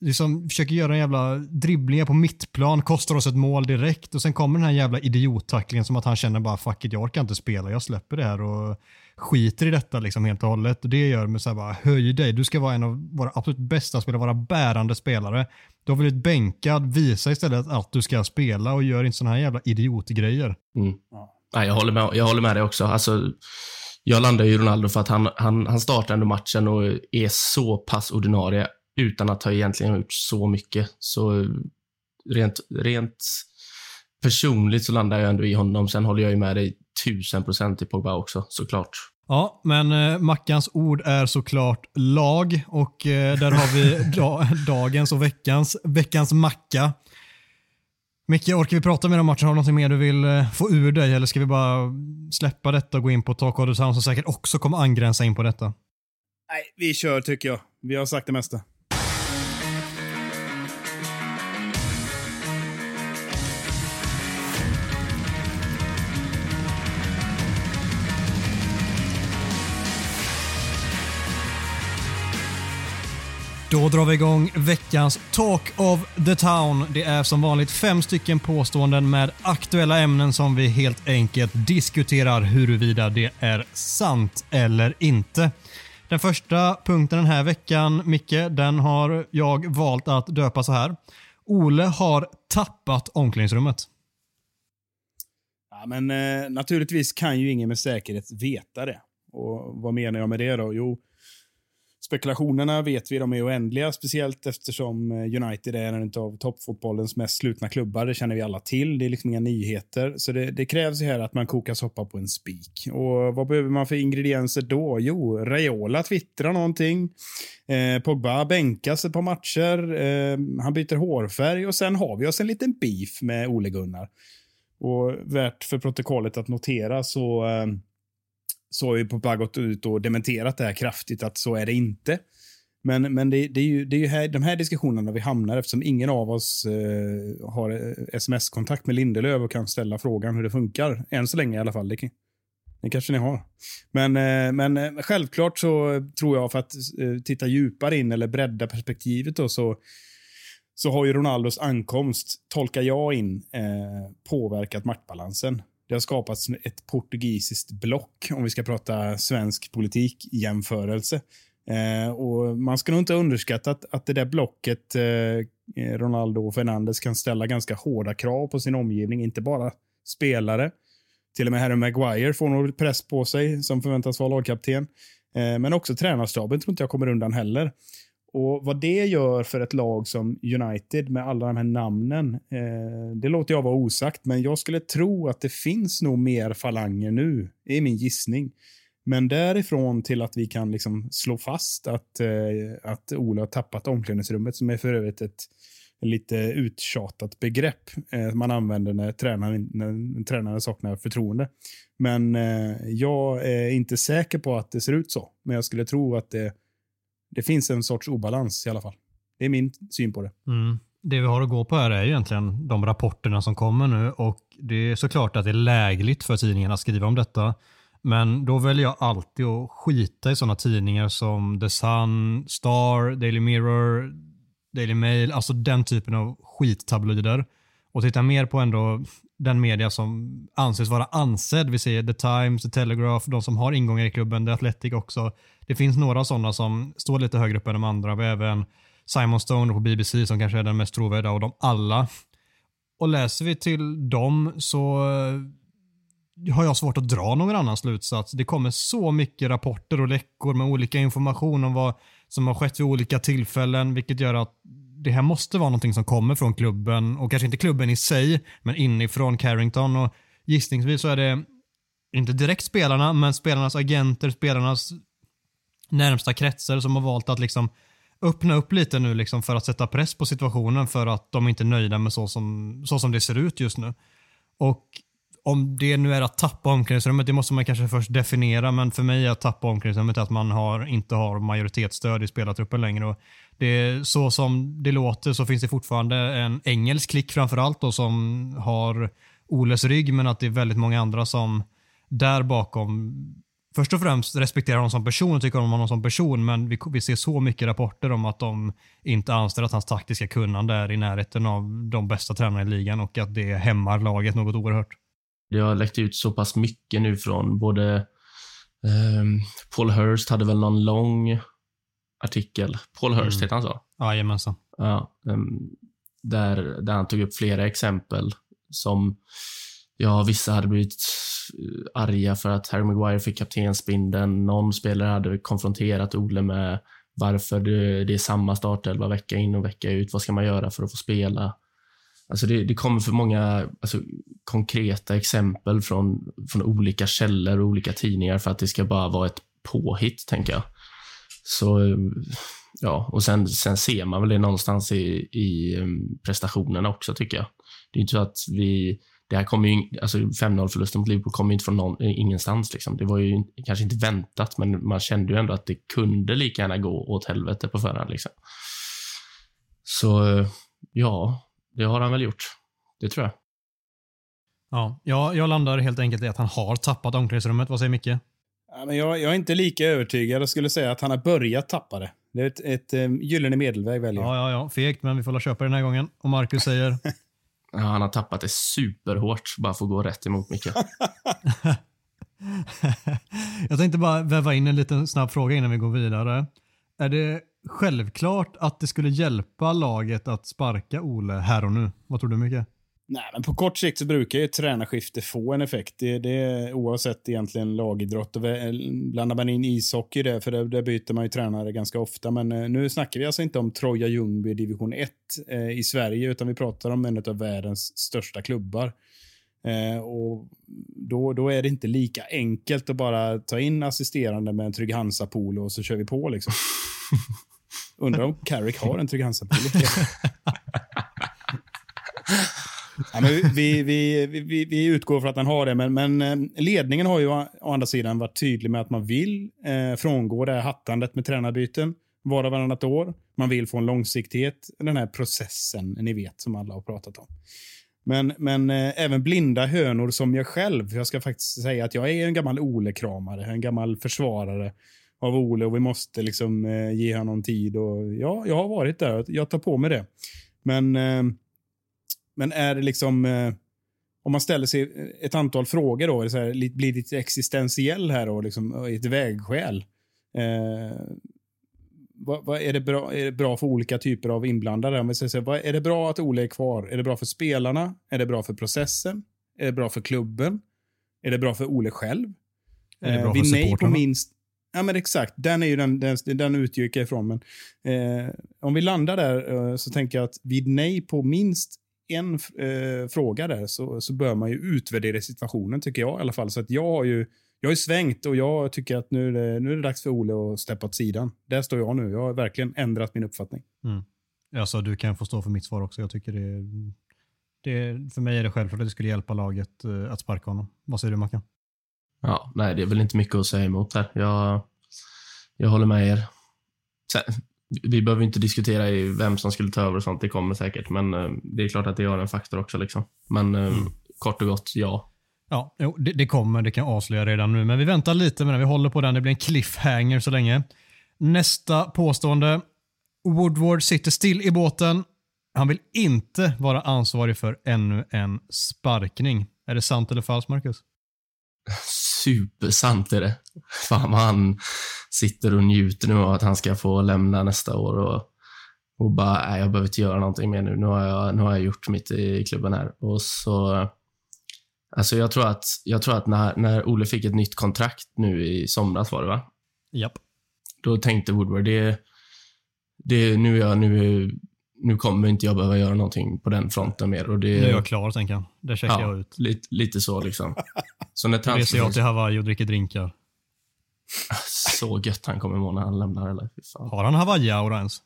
Liksom försöker göra en jävla dribblingar på mittplan, kostar oss ett mål direkt och sen kommer den här jävla idiottacklingen som att han känner bara fuck it, jag orkar inte spela, jag släpper det här och skiter i detta liksom helt och hållet. Och det gör mig så här bara, höj dig, du ska vara en av våra absolut bästa spelare, vara bärande spelare. Du har blivit bänkad, visa istället att du ska spela och gör inte sådana här jävla idiotgrejer. Mm. Nej, jag, håller med, jag håller med dig också. Alltså, jag landar i Ronaldo för att han, han, han startar ändå matchen och är så pass ordinarie utan att ha egentligen gjort så mycket. Så rent, rent personligt så landar jag ändå i honom. Sen håller jag ju med dig tusen procent i Pogba också, såklart. Ja, men eh, Mackans ord är såklart lag och eh, där har vi [laughs] da dagens och veckans, veckans macka. Micke, orkar vi prata mer om matchen? Har du något mer du vill eh, få ur dig eller ska vi bara släppa detta och gå in på Talk of the Town som säkert också kommer angränsa in på detta? Nej, vi kör tycker jag. Vi har sagt det mesta. Då drar vi igång veckans Talk of the Town. Det är som vanligt fem stycken påståenden med aktuella ämnen som vi helt enkelt diskuterar huruvida det är sant eller inte. Den första punkten den här veckan, Micke, den har jag valt att döpa så här. Ole har tappat omklädningsrummet. Ja, men eh, naturligtvis kan ju ingen med säkerhet veta det. Och vad menar jag med det då? Jo, spekulationerna vet vi, de är oändliga, speciellt eftersom eh, United är en av toppfotbollens mest slutna klubbar. Det känner vi alla till. Det är liksom inga nyheter. Så det, det krävs ju här att man kokar soppa på en spik. Och vad behöver man för ingredienser då? Jo, Raiola twittrar någonting. Eh, Pogba bänkas ett par matcher. Eh, han byter hårfärg och sen har vi oss en liten beef med Ole Gunnar. Och värt för protokollet att notera så eh, så har ju Pogba gått ut och dementerat det här kraftigt att så är det inte. Men, men det, det är ju, det är ju här, de här diskussionerna vi hamnar eftersom ingen av oss eh, har eh, sms-kontakt med Lindelöf och kan ställa frågan hur det funkar. Än så länge i alla fall. Det, det kanske ni har. Men, eh, men eh, självklart så tror jag för att eh, titta djupare in eller bredda perspektivet då, så, så har ju Ronaldos ankomst, tolkar jag in, eh, påverkat maktbalansen. Det har skapats ett portugisiskt block, om vi ska prata svensk politik jämförelse. Eh, och man ska nog inte underskatta att, att det där blocket, eh, eh, Ronaldo och Fernandes, kan ställa ganska hårda krav på sin omgivning. Inte bara spelare. Till och med Harry Maguire får nog press på sig, som förväntas vara lagkapten. Eh, men också tränarstaben tror inte jag kommer undan heller. Och Vad det gör för ett lag som United med alla de här namnen, eh, det låter jag vara osagt, men jag skulle tro att det finns nog mer falanger nu, det är min gissning. Men därifrån till att vi kan liksom slå fast att, eh, att Ola har tappat omklädningsrummet, som är för övrigt ett lite uttjatat begrepp eh, man använder när tränaren, när tränaren saknar förtroende. Men eh, jag är inte säker på att det ser ut så, men jag skulle tro att det det finns en sorts obalans i alla fall. Det är min syn på det. Mm. Det vi har att gå på här är egentligen de rapporterna som kommer nu och det är såklart att det är lägligt för tidningarna att skriva om detta. Men då väljer jag alltid att skita i sådana tidningar som The Sun, Star, Daily Mirror, Daily Mail, alltså den typen av skittabloider och titta mer på ändå den media som anses vara ansedd. Vi säger The Times, The Telegraph, de som har ingångar i klubben, The Athletic också. Det finns några sådana som står lite högre upp än de andra. Vi har även Simon Stone på BBC som kanske är den mest trovärdiga av dem alla. Och läser vi till dem så eh, har jag svårt att dra någon annan slutsats. Det kommer så mycket rapporter och läckor med olika information om vad som har skett vid olika tillfällen, vilket gör att det här måste vara någonting som kommer från klubben och kanske inte klubben i sig, men inifrån Carrington och gissningsvis så är det inte direkt spelarna, men spelarnas agenter, spelarnas närmsta kretsar som har valt att liksom öppna upp lite nu liksom för att sätta press på situationen för att de inte är nöjda med så som, så som det ser ut just nu. Och om det nu är att tappa omklädningsrummet, det måste man kanske först definiera, men för mig är att tappa omklädningsrummet att man har, inte har majoritetsstöd i spelartruppen längre. Och det, så som det låter så finns det fortfarande en engelsk klick framförallt då, som har Oles rygg, men att det är väldigt många andra som där bakom först och främst respekterar honom som person och tycker om honom som person, men vi, vi ser så mycket rapporter om att de inte anser att hans taktiska kunnande är i närheten av de bästa tränarna i ligan och att det hämmar laget något oerhört. Det har läckt ut så pass mycket nu från både um, Paul Hurst hade väl någon lång artikel. Paul Hurst, mm. heter han så? Jajamensan. Ja, um, där, där han tog upp flera exempel som, ja, vissa hade blivit eh, arga för att Harry Maguire fick kaptensbindeln. Någon spelare hade konfronterat Ole med varför det, det är samma startelva vecka in och vecka ut. Vad ska man göra för att få spela? Alltså det, det kommer för många alltså, konkreta exempel från, från olika källor och olika tidningar för att det ska bara vara ett påhitt, tänker jag. Så, eh, ja, och sen, sen ser man väl det någonstans i, i mm, prestationerna också, tycker jag. Det är inte så att vi... Det här kommer ju, alltså 5-0 förlusten mot Liverpool kommer ju inte från någon, ingenstans. Liksom. Det var ju kanske inte väntat, men man kände ju ändå att det kunde lika gärna gå åt helvete på förhand. Liksom. Så, eh, ja, det har han väl gjort. Det tror jag. Ja, jag, jag landar helt enkelt i att han har tappat omklädningsrummet. Vad säger Micke? Ja, men jag, jag, är inte lika övertygad. Jag skulle säga att han har börjat tappa det. Det är ett, ett um, gyllene medelväg väljer jag. Ja, ja, ja. Fegt, men vi får la köpa den här gången. Och Marcus säger? [laughs] Ja, han har tappat det superhårt, bara för att gå rätt emot Micke. [laughs] jag tänkte bara väva in en liten snabb fråga innan vi går vidare. Är det självklart att det skulle hjälpa laget att sparka Ole här och nu? Vad tror du Micke? Nej, men på kort sikt så brukar ju ett tränarskifte få en effekt. Det, det är oavsett egentligen lagidrott. Och blandar man in ishockey där, för där, där byter man ju tränare ganska ofta. Men eh, nu snackar vi alltså inte om Troja Ljungby division 1 eh, i Sverige, utan vi pratar om en av världens största klubbar. Eh, och då, då är det inte lika enkelt att bara ta in assisterande med en Trygg Hansa-polo och så kör vi på. Liksom. [laughs] Undrar om Carrick har en Trygg Hansa-polo. [laughs] Ja, men vi, vi, vi, vi utgår från att han har det, men, men eh, ledningen har ju å, andra sidan varit tydlig med att man vill eh, frångå det här hattandet med tränarbyten var och varannat år. Man vill få en långsiktighet, den här processen, ni vet, som alla har pratat om. Men, men eh, även blinda hönor som jag själv, jag ska faktiskt säga att jag är en gammal Ole-kramare, en gammal försvarare av Ole och vi måste liksom eh, ge honom tid. Och, ja, jag har varit där, jag tar på mig det. Men eh, men är det liksom... Eh, om man ställer sig ett antal frågor då, så här, blir lite existentiell här och liksom, ett vägskäl. Eh, vad, vad, är, det bra, är det bra för olika typer av inblandade? Om vi säger vad, är det bra att Ole är kvar? Är det bra för spelarna? Är det bra för processen? Är det bra för klubben? Är det bra för Ole själv? Är det bra eh, för nej på minst Ja, men exakt. Den, är ju den, den, den utgick jag ifrån. Men, eh, om vi landar där eh, så tänker jag att vid nej på minst en eh, fråga där så, så bör man ju utvärdera situationen, tycker jag i alla fall. Så att jag har ju jag har ju svängt och jag tycker att nu är, det, nu är det dags för Ole att steppa åt sidan. Där står jag nu. Jag har verkligen ändrat min uppfattning. Mm. Alltså, du kan få stå för mitt svar också. Jag tycker det, det för mig är det självklart att det skulle hjälpa laget eh, att sparka honom. Vad säger du Mackan? Ja, nej, det är väl inte mycket att säga emot här. Jag, jag håller med er. Sen, vi behöver inte diskutera i vem som skulle ta över och sånt. Det kommer säkert, men uh, det är klart att det har en faktor också. Liksom. Men uh, mm. kort och gott, ja. Ja, jo, det, det, kommer. Det kan jag avslöja redan nu. Men vi väntar lite med det. Vi håller på den. Det blir en cliffhanger så länge. Nästa påstående. Woodward sitter still i båten. Han vill inte vara ansvarig för ännu en sparkning. Är det sant eller falskt, Marcus? Supersant är det. Fan vad han sitter och njuter nu av att han ska få lämna nästa år och, och bara, nej, jag behöver inte göra någonting mer nu. Nu har jag, nu har jag gjort mitt i klubben här. Och så Alltså jag tror att, jag tror att när, när Ole fick ett nytt kontrakt nu i somras var det va? Japp. Då tänkte Woodward, det, det, nu, är jag, nu, nu kommer inte jag behöva göra någonting på den fronten mer. Och det, nu är jag klar, tänker han. Det checkar ja, jag ut. Lite, lite så liksom. [laughs] Så när transfer... reser jag till Hawaii och dricker drinkar. [laughs] Så gött han kommer må när han lämnar. Eller? Har han Hawaii-aura ens?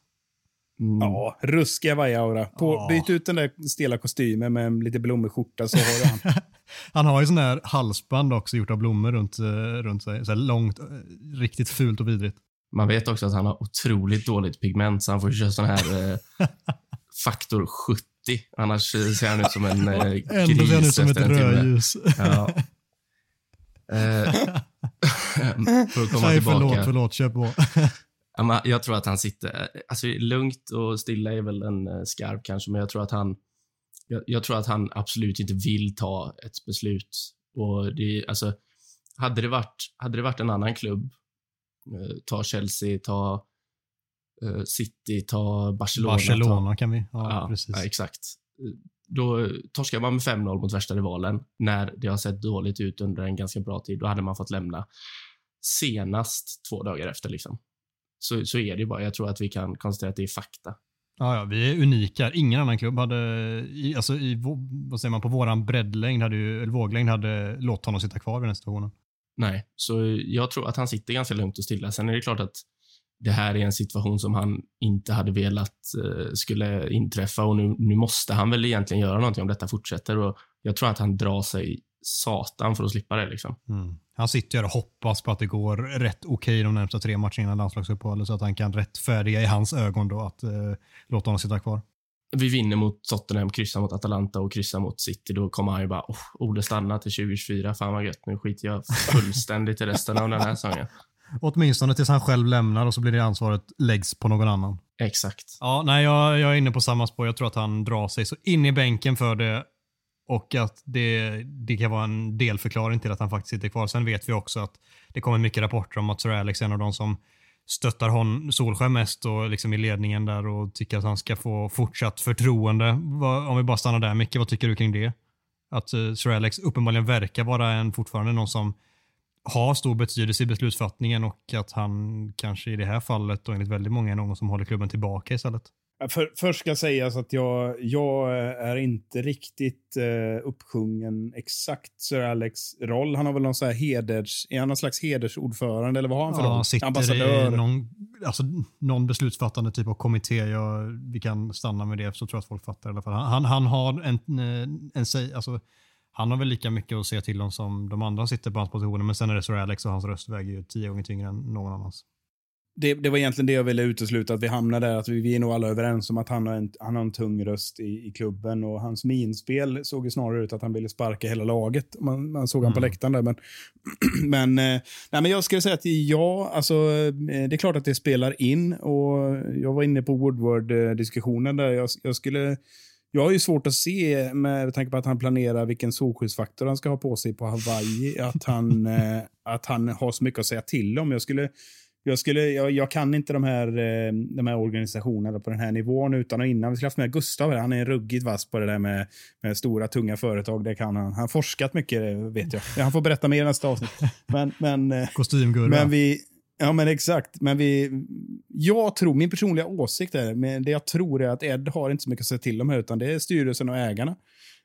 Mm. Ja, ruskig Hawaii-aura. Ja. Byt ut den där stela kostymen med lite blommig skjorta så har du han. [laughs] han har ju sån där halsband också gjort av blommor runt, eh, runt sig. Så långt, eh, riktigt fult och vidrigt. Man vet också att han har otroligt dåligt pigment så han får köra sån här eh, [laughs] faktor 70. Annars ser han ut som en eh, gris Ändå ser han ut som ett rödljus. Ja. Eh, [laughs] för att komma Nej, tillbaka. Förlåt, förlåt. Kör på. [laughs] Jag tror att han sitter... Alltså, lugnt och stilla är väl en eh, skarp kanske, men jag tror att han... Jag, jag, tror att han absolut inte vill ta ett beslut. Och det, alltså, hade, det varit, hade det varit en annan klubb, eh, ta Chelsea, ta City, ta Barcelona. Barcelona ta, kan vi. Ja, ja precis. Ja, exakt. Då torskar man med 5-0 mot värsta rivalen när det har sett dåligt ut under en ganska bra tid. Då hade man fått lämna senast två dagar efter. Liksom så, så är det ju bara. Jag tror att vi kan konstatera att det är fakta. Ja, ja, vi är unika. Ingen annan klubb hade, i, alltså i, vad säger man, på våran breddlängd, hade ju, eller våglängd, hade låtit honom sitta kvar vid den situationen. Nej, så jag tror att han sitter ganska lugnt och stilla. Sen är det klart att det här är en situation som han inte hade velat uh, skulle inträffa och nu, nu måste han väl egentligen göra någonting om detta fortsätter och jag tror att han drar sig satan för att slippa det. Liksom. Mm. Han sitter ju och hoppas på att det går rätt okej okay de närmsta tre matcherna innan landslagsuppehållet så att han kan rättfärdiga i hans ögon då att eh, låta honom sitta kvar. Vi vinner mot Tottenham, kryssar mot Atalanta och kryssar mot City. Då kommer han ju bara, oh, Ole stanna till 2024. Fan vad gött. Nu skiter jag fullständigt i resten av den här säsongen. Åtminstone tills han själv lämnar och så blir det ansvaret läggs på någon annan. Exakt. Ja, nej, jag, jag är inne på samma spår. Jag tror att han drar sig så in i bänken för det och att det, det kan vara en delförklaring till att han faktiskt sitter kvar. Sen vet vi också att det kommer mycket rapporter om att Sir Alex är en av de som stöttar hon, Solskär mest och liksom i ledningen där och tycker att han ska få fortsatt förtroende. Om vi bara stannar där, Micke, vad tycker du kring det? Att uh, Sir Alex uppenbarligen verkar vara en, fortfarande någon som har stor betydelse i beslutsfattningen och att han kanske i det här fallet och enligt väldigt många är någon som håller klubben tillbaka istället. För, först ska sägas att jag, jag är inte riktigt eh, uppsjungen exakt Sir Alex roll. Han har väl någon så här heders, är han någon slags hedersordförande eller vad har han för ja, roll? Sitter Ambassadör? i någon, alltså, någon beslutsfattande typ av kommitté. Jag, vi kan stanna med det så tror jag att folk fattar i alla fall. Han, han, han har en, en, en alltså, han har väl lika mycket att säga till om som de andra sitter på hans positioner, men sen är det Sir Alex och hans röst väger ju tio gånger tyngre än någon annans det, det, var egentligen det jag ville utesluta, att vi hamnar där. Att vi, vi är nog alla överens om att han har en, han har en tung röst i, i klubben. Och hans minspel såg ju snarare ut att han ville sparka hela laget. Man, man såg mm. han på mm. läktaren där. Men, [clears throat] men, eh, nej, men jag skulle säga att ja, alltså, eh, det är klart att det spelar in. Och jag var inne på Woodward-diskussionen där. Jag, jag skulle... Jag har ju svårt att se, med tanke på att han planerar vilken solskyddsfaktor han ska ha på sig på Hawaii, att han, [laughs] eh, att han har så mycket att säga till om. Jag skulle jag, skulle, jag, jag, kan inte de här, eh, de här organisationerna på den här nivån utan och innan. Vi skulle haft med Gustav Han är ruggigt vass på det där med, med stora, tunga företag. Det kan han. Han har forskat mycket, vet jag. Han får berätta mer i nästa avsnitt. Men, men, eh, Kostymgurra. Men vi, ja, men exakt. Men vi, jag tror, min personliga åsikt är, men det jag tror är att Ed har inte så mycket att säga till om här, utan det är styrelsen och ägarna.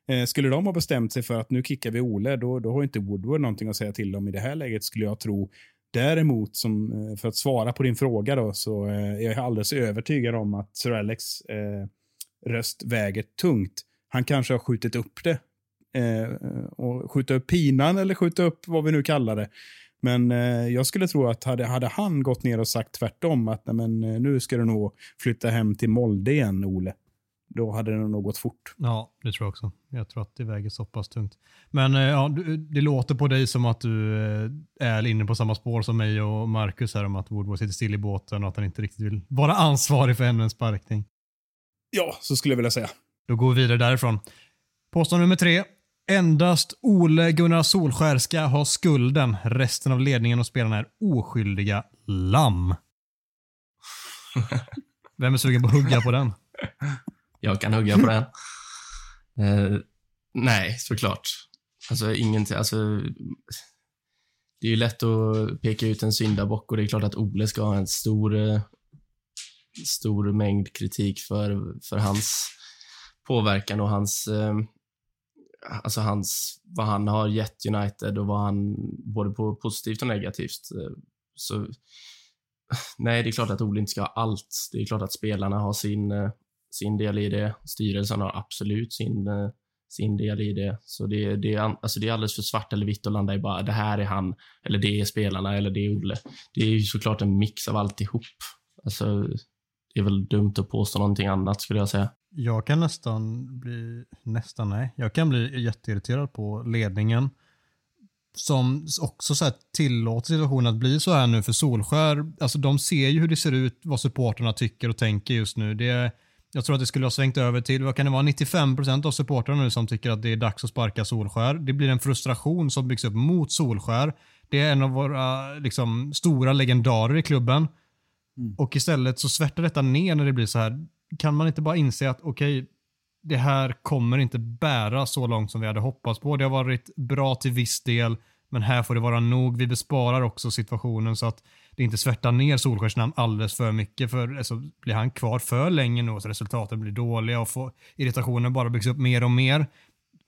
Eh, skulle de ha bestämt sig för att nu kickar vi Ole, då, då har inte Woodward någonting att säga till om i det här läget, skulle jag tro. Däremot, som, eh, för att svara på din fråga, då, så eh, är jag alldeles övertygad om att Sir Alex eh, röst väger tungt. Han kanske har skjutit upp det. Eh, och skjuta upp pinan eller skjuta upp vad vi nu kallar det. Men eh, jag skulle tro att hade, hade han gått ner och sagt tvärtom, att men, eh, nu ska du nog flytta hem till Molde igen, Ole då hade det nog gått fort. Ja, det tror jag också. Jag tror att det väger så pass tungt. Men eh, ja, det låter på dig som att du eh, är inne på samma spår som mig och Marcus här om att Woodward sitter still i båten och att han inte riktigt vill vara ansvarig för ännu en sparkning. Ja, så skulle jag vilja säga. Då går vi vidare därifrån. Påstående nummer tre. Endast Ole Gunnar Solskär ska ha skulden. Resten av ledningen och spelarna är oskyldiga lamm. [laughs] Vem är sugen på att hugga på den? jag kan hugga på den. Eh, nej, såklart. Alltså ingenting, alltså det är ju lätt att peka ut en syndabock och det är klart att Ole ska ha en stor, eh, stor mängd kritik för, för hans påverkan och hans, eh, alltså hans, vad han har gett United och vad han, både på positivt och negativt. Eh, så [laughs] nej, det är klart att Ole inte ska ha allt. Det är klart att spelarna har sin, eh, sin del i det. Styrelsen har absolut sin, eh, sin del i det. Så det, det, är, alltså det är alldeles för svart eller vitt att landa i bara det här är han, eller det är spelarna, eller det är Olle. Det är ju såklart en mix av alltihop. Alltså, det är väl dumt att påstå någonting annat skulle jag säga. Jag kan nästan bli, nästan nej, jag kan bli jätteirriterad på ledningen som också så här tillåter situationen att bli så här nu för Solskär. Alltså de ser ju hur det ser ut, vad supporterna tycker och tänker just nu. Det jag tror att det skulle ha svängt över till, vad kan det vara, 95% av supportrarna nu som tycker att det är dags att sparka Solskär. Det blir en frustration som byggs upp mot Solskär. Det är en av våra liksom, stora legendarer i klubben. Mm. Och istället så svärtar detta ner när det blir så här. Kan man inte bara inse att okej, okay, det här kommer inte bära så långt som vi hade hoppats på. Det har varit bra till viss del, men här får det vara nog. Vi besparar också situationen så att det inte svärtar ner Solskärs namn alldeles för mycket. För alltså, blir han kvar för länge nu och resultaten blir dåliga och får, irritationen bara byggs upp mer och mer.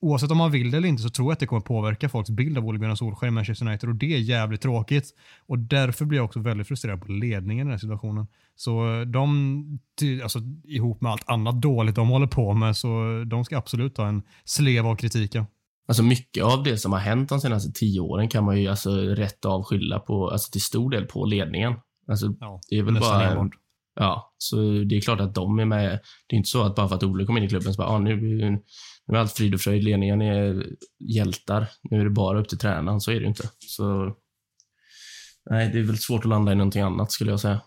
Oavsett om man vill det eller inte så tror jag att det kommer påverka folks bild av Ole Gunnar Solskjaer i Manchester United och det är jävligt tråkigt. Och därför blir jag också väldigt frustrerad på ledningen i den här situationen. Så de, alltså, ihop med allt annat dåligt de håller på med, så de ska absolut ta en slev av kritiken. Alltså mycket av det som har hänt de senaste tio åren kan man ju alltså rätt av skylla på, alltså till stor del på ledningen. Alltså, ja, det är väl bara... Enbart. Ja, så det är klart att de är med. Det är inte så att bara för att Ole kom in i klubben så bara, ah, nu, nu är allt frid och fröjd, ledningen är hjältar. Nu är det bara upp till tränaren. Så är det ju inte. Så nej, det är väl svårt att landa i någonting annat skulle jag säga.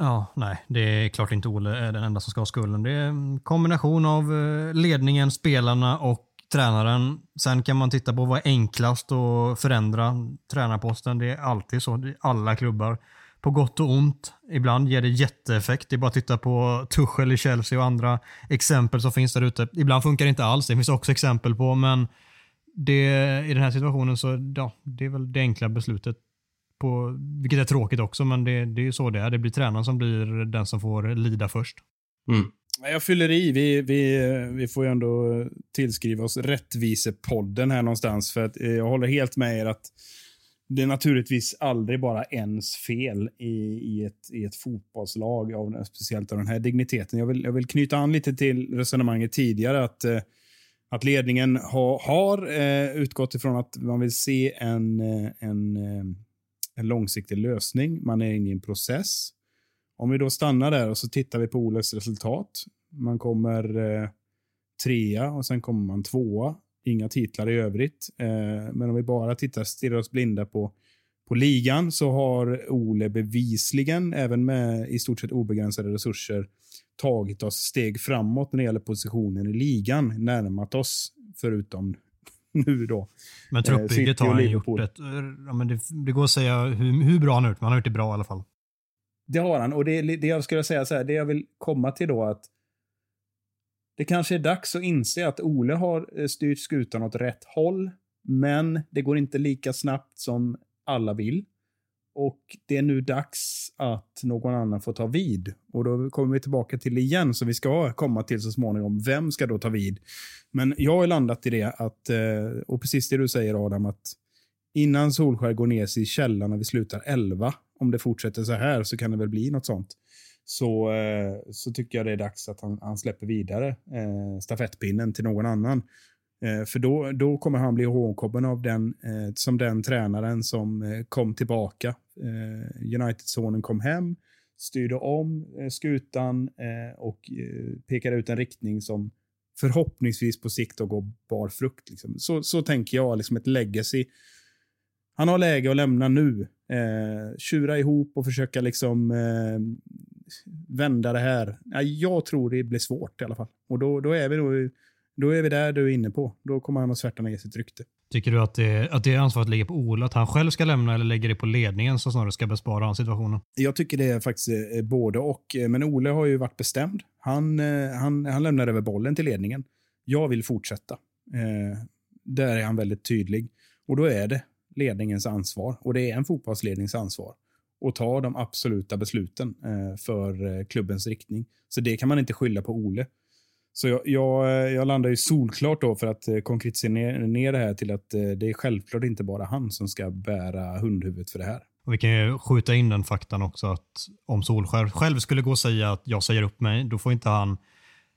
Ja, nej, det är klart inte Ole är den enda som ska ha skulden. Det är en kombination av eh, ledningen, spelarna och tränaren. Sen kan man titta på vad är enklast att förändra tränarposten. Det är alltid så. i alla klubbar. På gott och ont. Ibland ger det jätteeffekt. Det är bara att titta på Tuchel i Chelsea och andra exempel som finns där ute. Ibland funkar det inte alls. Det finns också exempel på, men det, i den här situationen så ja, det är väl det enkla beslutet. På, vilket är tråkigt också, men det, det är ju så det är. Det blir tränaren som blir den som får lida först. Mm. Jag fyller i. Vi, vi, vi får ju ändå tillskriva oss Rättvisepodden här någonstans. För att eh, jag håller helt med er att det är naturligtvis aldrig bara ens fel i, i, ett, i ett fotbollslag, av, speciellt av den här digniteten. Jag vill, jag vill knyta an lite till resonemanget tidigare. att eh, att ledningen ha, har eh, utgått ifrån att man vill se en, eh, en, en långsiktig lösning. Man är inne i en process. Om vi då stannar där och så tittar vi på Oles resultat. Man kommer trea och sen kommer man tvåa. Inga titlar i övrigt. Eh, men om vi bara tittar, stirrar oss blinda på, på ligan så har Ole bevisligen, även med i stort sett obegränsade resurser, tagit oss steg framåt när det gäller positionen i ligan. Närmat oss, förutom [laughs] nu då. Men Eh, truppbygget har han gjort ett... Ja, men det, det går att säga hur, hur bra han har gjort, men han har gjort det bra i alla fall. Det har han. Och det, det jag skulle säga så här, det jag vill komma till då att det kanske är dags att inse att Ole har eh, styrt skutan åt rätt håll, men det går inte lika snabbt som alla vill. Och det är nu dags att någon annan får ta vid. Och då kommer vi tillbaka till det igen, som vi ska komma till så småningom. Vem ska då ta vid? Men jag har landat i det att, eh, och precis det du säger Adam, att innan Solskär går ner sig i källan när vi slutar 11, om det fortsätter så här så kan det väl bli något sånt. Så, eh, så tycker jag det är dags att han, han släpper vidare eh, stafettpinnen till någon annan. Eh, för då, då kommer han bli ihågkommen av den, eh, som den tränaren som eh, kom tillbaka. Eh, United-sonen kom hem, styrde om eh, skutan eh, och eh, pekade ut en riktning som förhoppningsvis på sikt då går bar frukt. Liksom. Så, så tänker jag, liksom ett legacy. Han har läge att lämna nu. Eh, tjura ihop och försöka liksom eh, vända det här. Ja, jag tror det blir svårt i alla fall. Och då, då, är vi då, då är vi där du är inne på. Då kommer han att svärta ner sitt rykte. Tycker du att det, att det ansvaret ligger på Ola, att han själv ska lämna eller lägger det på ledningen som snarare ska bespara han situationen? Jag tycker det är faktiskt eh, både och. Eh, Men Ole har ju varit bestämd. Han, eh, han, han lämnar över bollen till ledningen. Jag vill fortsätta. Eh, där är han väldigt tydlig. Och då är det ledningens ansvar. Och det är en fotbollslednings ansvar och tar de absoluta besluten eh, för eh, klubbens riktning. Så det kan man inte skylla på Ole. Så jag, jag, eh, jag landar ju solklart då för att eh, konkretisera ner, ner det här till att eh, det är självklart inte bara han som ska bära hundhuvudet för det här. Och vi kan ju skjuta in den faktan också att om Solskär själv skulle gå och säga att jag säger upp mig, då får inte han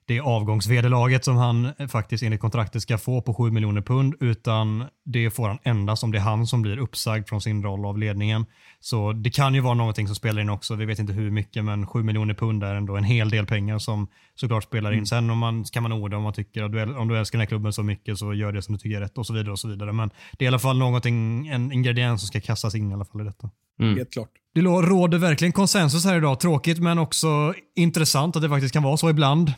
det avgångsvederlaget som han faktiskt enligt kontraktet ska få på 7 miljoner pund, utan det får han endast om det är han som blir uppsagd från sin roll av ledningen. Så det kan ju vara någonting som spelar in också. Vi vet inte hur mycket, men 7 miljoner pund är ändå en hel del pengar som såklart spelar in. Sen om man, kan man orda om man tycker att du, om du älskar den här klubben så mycket så gör det som du tycker är rätt och så vidare. och så vidare. Men det är i alla fall någonting, en ingrediens som ska kastas in i alla fall i detta. Mm. Helt klart. Det råder verkligen konsensus här idag. Tråkigt men också intressant att det faktiskt kan vara så ibland.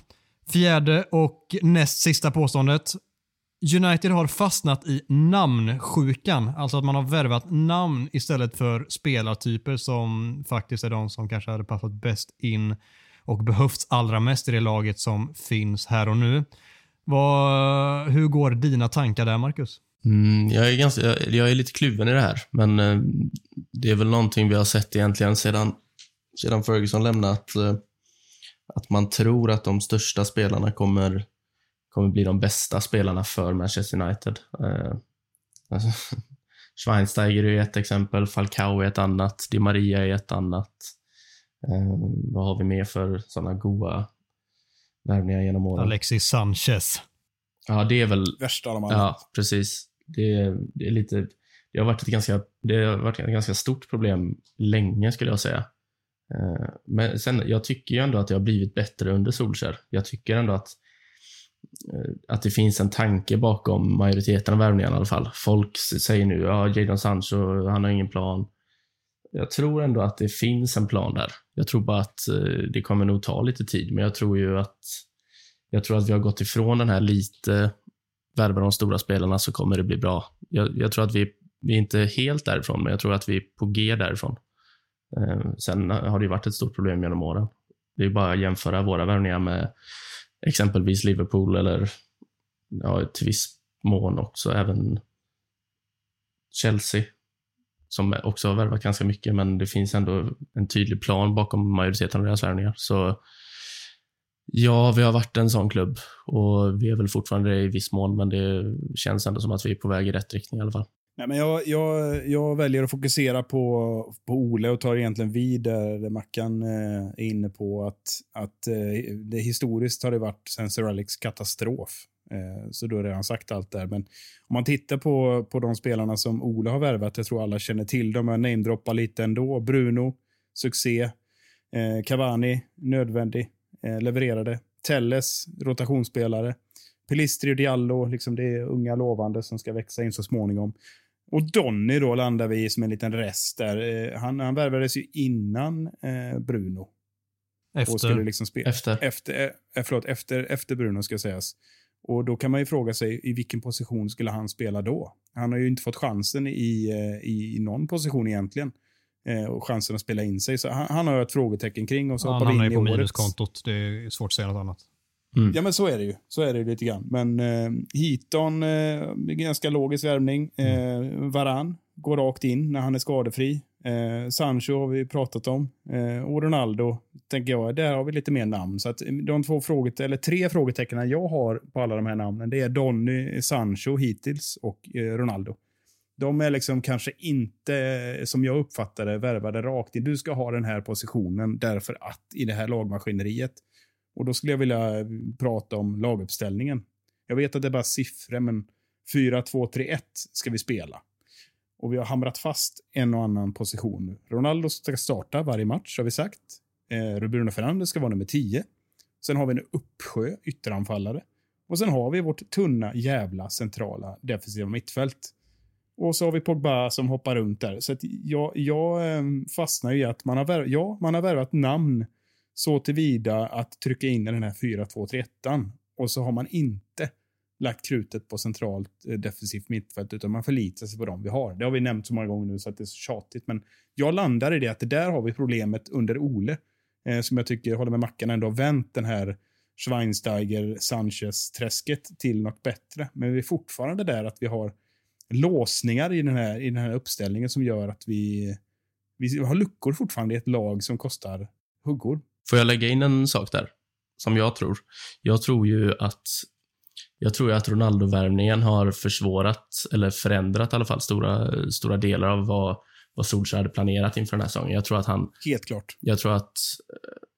Fjärde och näst sista påståendet. United har fastnat i namnsjukan. Alltså att man har värvat namn istället för spelartyper som faktiskt är de som kanske hade passat bäst in och behövts allra mest i det laget som finns här och nu. Vad, hur går dina tankar där, Marcus? Mm, jag, är ganska, jag, jag är lite kluven i det här, men eh, det är väl någonting vi har sett egentligen sedan, sedan Ferguson lämnat. eh, att man tror att de största spelarna kommer, kommer bli de bästa spelarna för Manchester United. Eh, alltså, [laughs] Schweinsteiger är ett exempel, Falcao är ett annat, Di Maria är ett annat. Eh, vad har vi mer för sådana goa värvningar genom åren? Alexis Sanchez. Ja, det är väl Värsta av dem alla. Ja, precis. Det, det är lite... Det har varit ett ganska, det har varit ett ganska stort problem länge, skulle jag säga. Eh, men sen, jag tycker ju ändå att det har blivit bättre under Solskär. Jag tycker ändå att, eh, att det finns en tanke bakom majoriteten av värvningarna i alla fall. Folk säger nu, ja, Jadon Sancho, han har ingen plan. jag tror ändå att det finns en plan där. Jag tror bara att eh, det kommer nog ta lite tid, men jag tror ju att jag tror att vi har gått ifrån den här lite värva de stora spelarna så kommer det bli bra. Jag, jag tror att vi, vi är inte helt därifrån, men jag tror att vi är på G därifrån. Ehm, sen har det ju varit ett stort problem genom åren. Det är bara att jämföra våra värvningar med exempelvis Liverpool eller ja, till viss mån också även Chelsea som också har värvat ganska mycket, men det finns ändå en tydlig plan bakom majoriteten av deras värvningar. Så ja, vi har varit en sån klubb och vi är väl fortfarande det i viss mån, men det känns ändå som att vi är på väg i rätt riktning i alla fall. Nej, men jag, jag, jag väljer att fokusera på, på Ole och tar egentligen vid där Mackan eh, är inne på att, att eh, det historiskt har det varit sen Sir Alex katastrof. Eh, så då har jag redan sagt allt där. Men om man tittar på, på de spelarna som Ole har värvat, jag tror alla känner till dem, jag namedroppar lite ändå. Bruno, succé. Eh, Cavani, nödvändig, eh, levererade. Telles, rotationsspelare. Pelistri och Diallo, liksom det är unga lovande som ska växa in så småningom. Och Donny då landar vi i som en liten rest där. Eh, han, han värvades ju innan eh, Bruno. Efter. Och skulle liksom spela. Efter. Efter, eh, förlåt, efter, efter Bruno ska sägas. Och då kan man ju fråga sig i vilken position skulle han spela då? Han har ju inte fått chansen i, eh, i, någon position egentligen. Eh, och chansen att spela in sig. Så han, han har ett frågetecken kring och så Han hoppar vi hamnar in ju i på årets. minuskontot. Det är svårt att säga något annat. Ja, men så är det ju. Så är det ju lite grann. Men eh, Heaton, eh, ganska logisk värvning. Eh, Varan går rakt in när han är skadefri. Eh, Sancho har vi pratat om. Eh, och Ronaldo, tänker jag, där har vi lite mer namn. Så att eh, de två fråget, eller tre frågetecknen jag har på alla de här namnen, det är Donny, Sancho hittills och eh, Ronaldo. De är liksom kanske inte, eh, som jag uppfattar det, värvade rakt in. Du ska ha den här positionen därför att i det här lagmaskineriet. Och då skulle jag vilja eh, prata om laguppställningen. Jag vet att det är bara siffror, men 4-2-3-1 ska vi spela. Och vi har hamrat fast en och annan position. Ronaldo ska starta varje match, har vi sagt. Eh, Bruno Fernandes ska vara nummer 10. Sen har vi en uppsjö ytteranfallare. Och sen har vi vårt tunna jävla centrala defensiva mittfält. Och så har vi Pogba som hoppar runt där. Så att jag, jag eh, fastnar i att man har, värvat, ja, man har värvat namn så tillvida att trycka in i den här 4-2-3-1. Och så har man inte lagt krutet på centralt eh, defensivt mittfält, utan man förlitar sig på dem vi har. Det har vi nämnt så många gånger nu så att det är så tjatigt, men jag landar i det att det där har vi problemet under Ole, eh, som jag tycker, håller med Mackan, ändå har vänt den här Schweinsteiger, Sanchez-träsket till något bättre. Men vi är fortfarande där att vi har låsningar i den här, i den här uppställningen som gör att vi, vi har luckor fortfarande i ett lag som kostar huggor. Får jag lägga in en sak där? Som jag tror. Jag tror ju att jag tror ju att Ronaldo-värvningen har försvårat, eller förändrat i alla fall, stora, stora delar av vad, vad Solskjaer hade planerat inför den här säsongen. Jag tror att han, Helt klart. jag tror att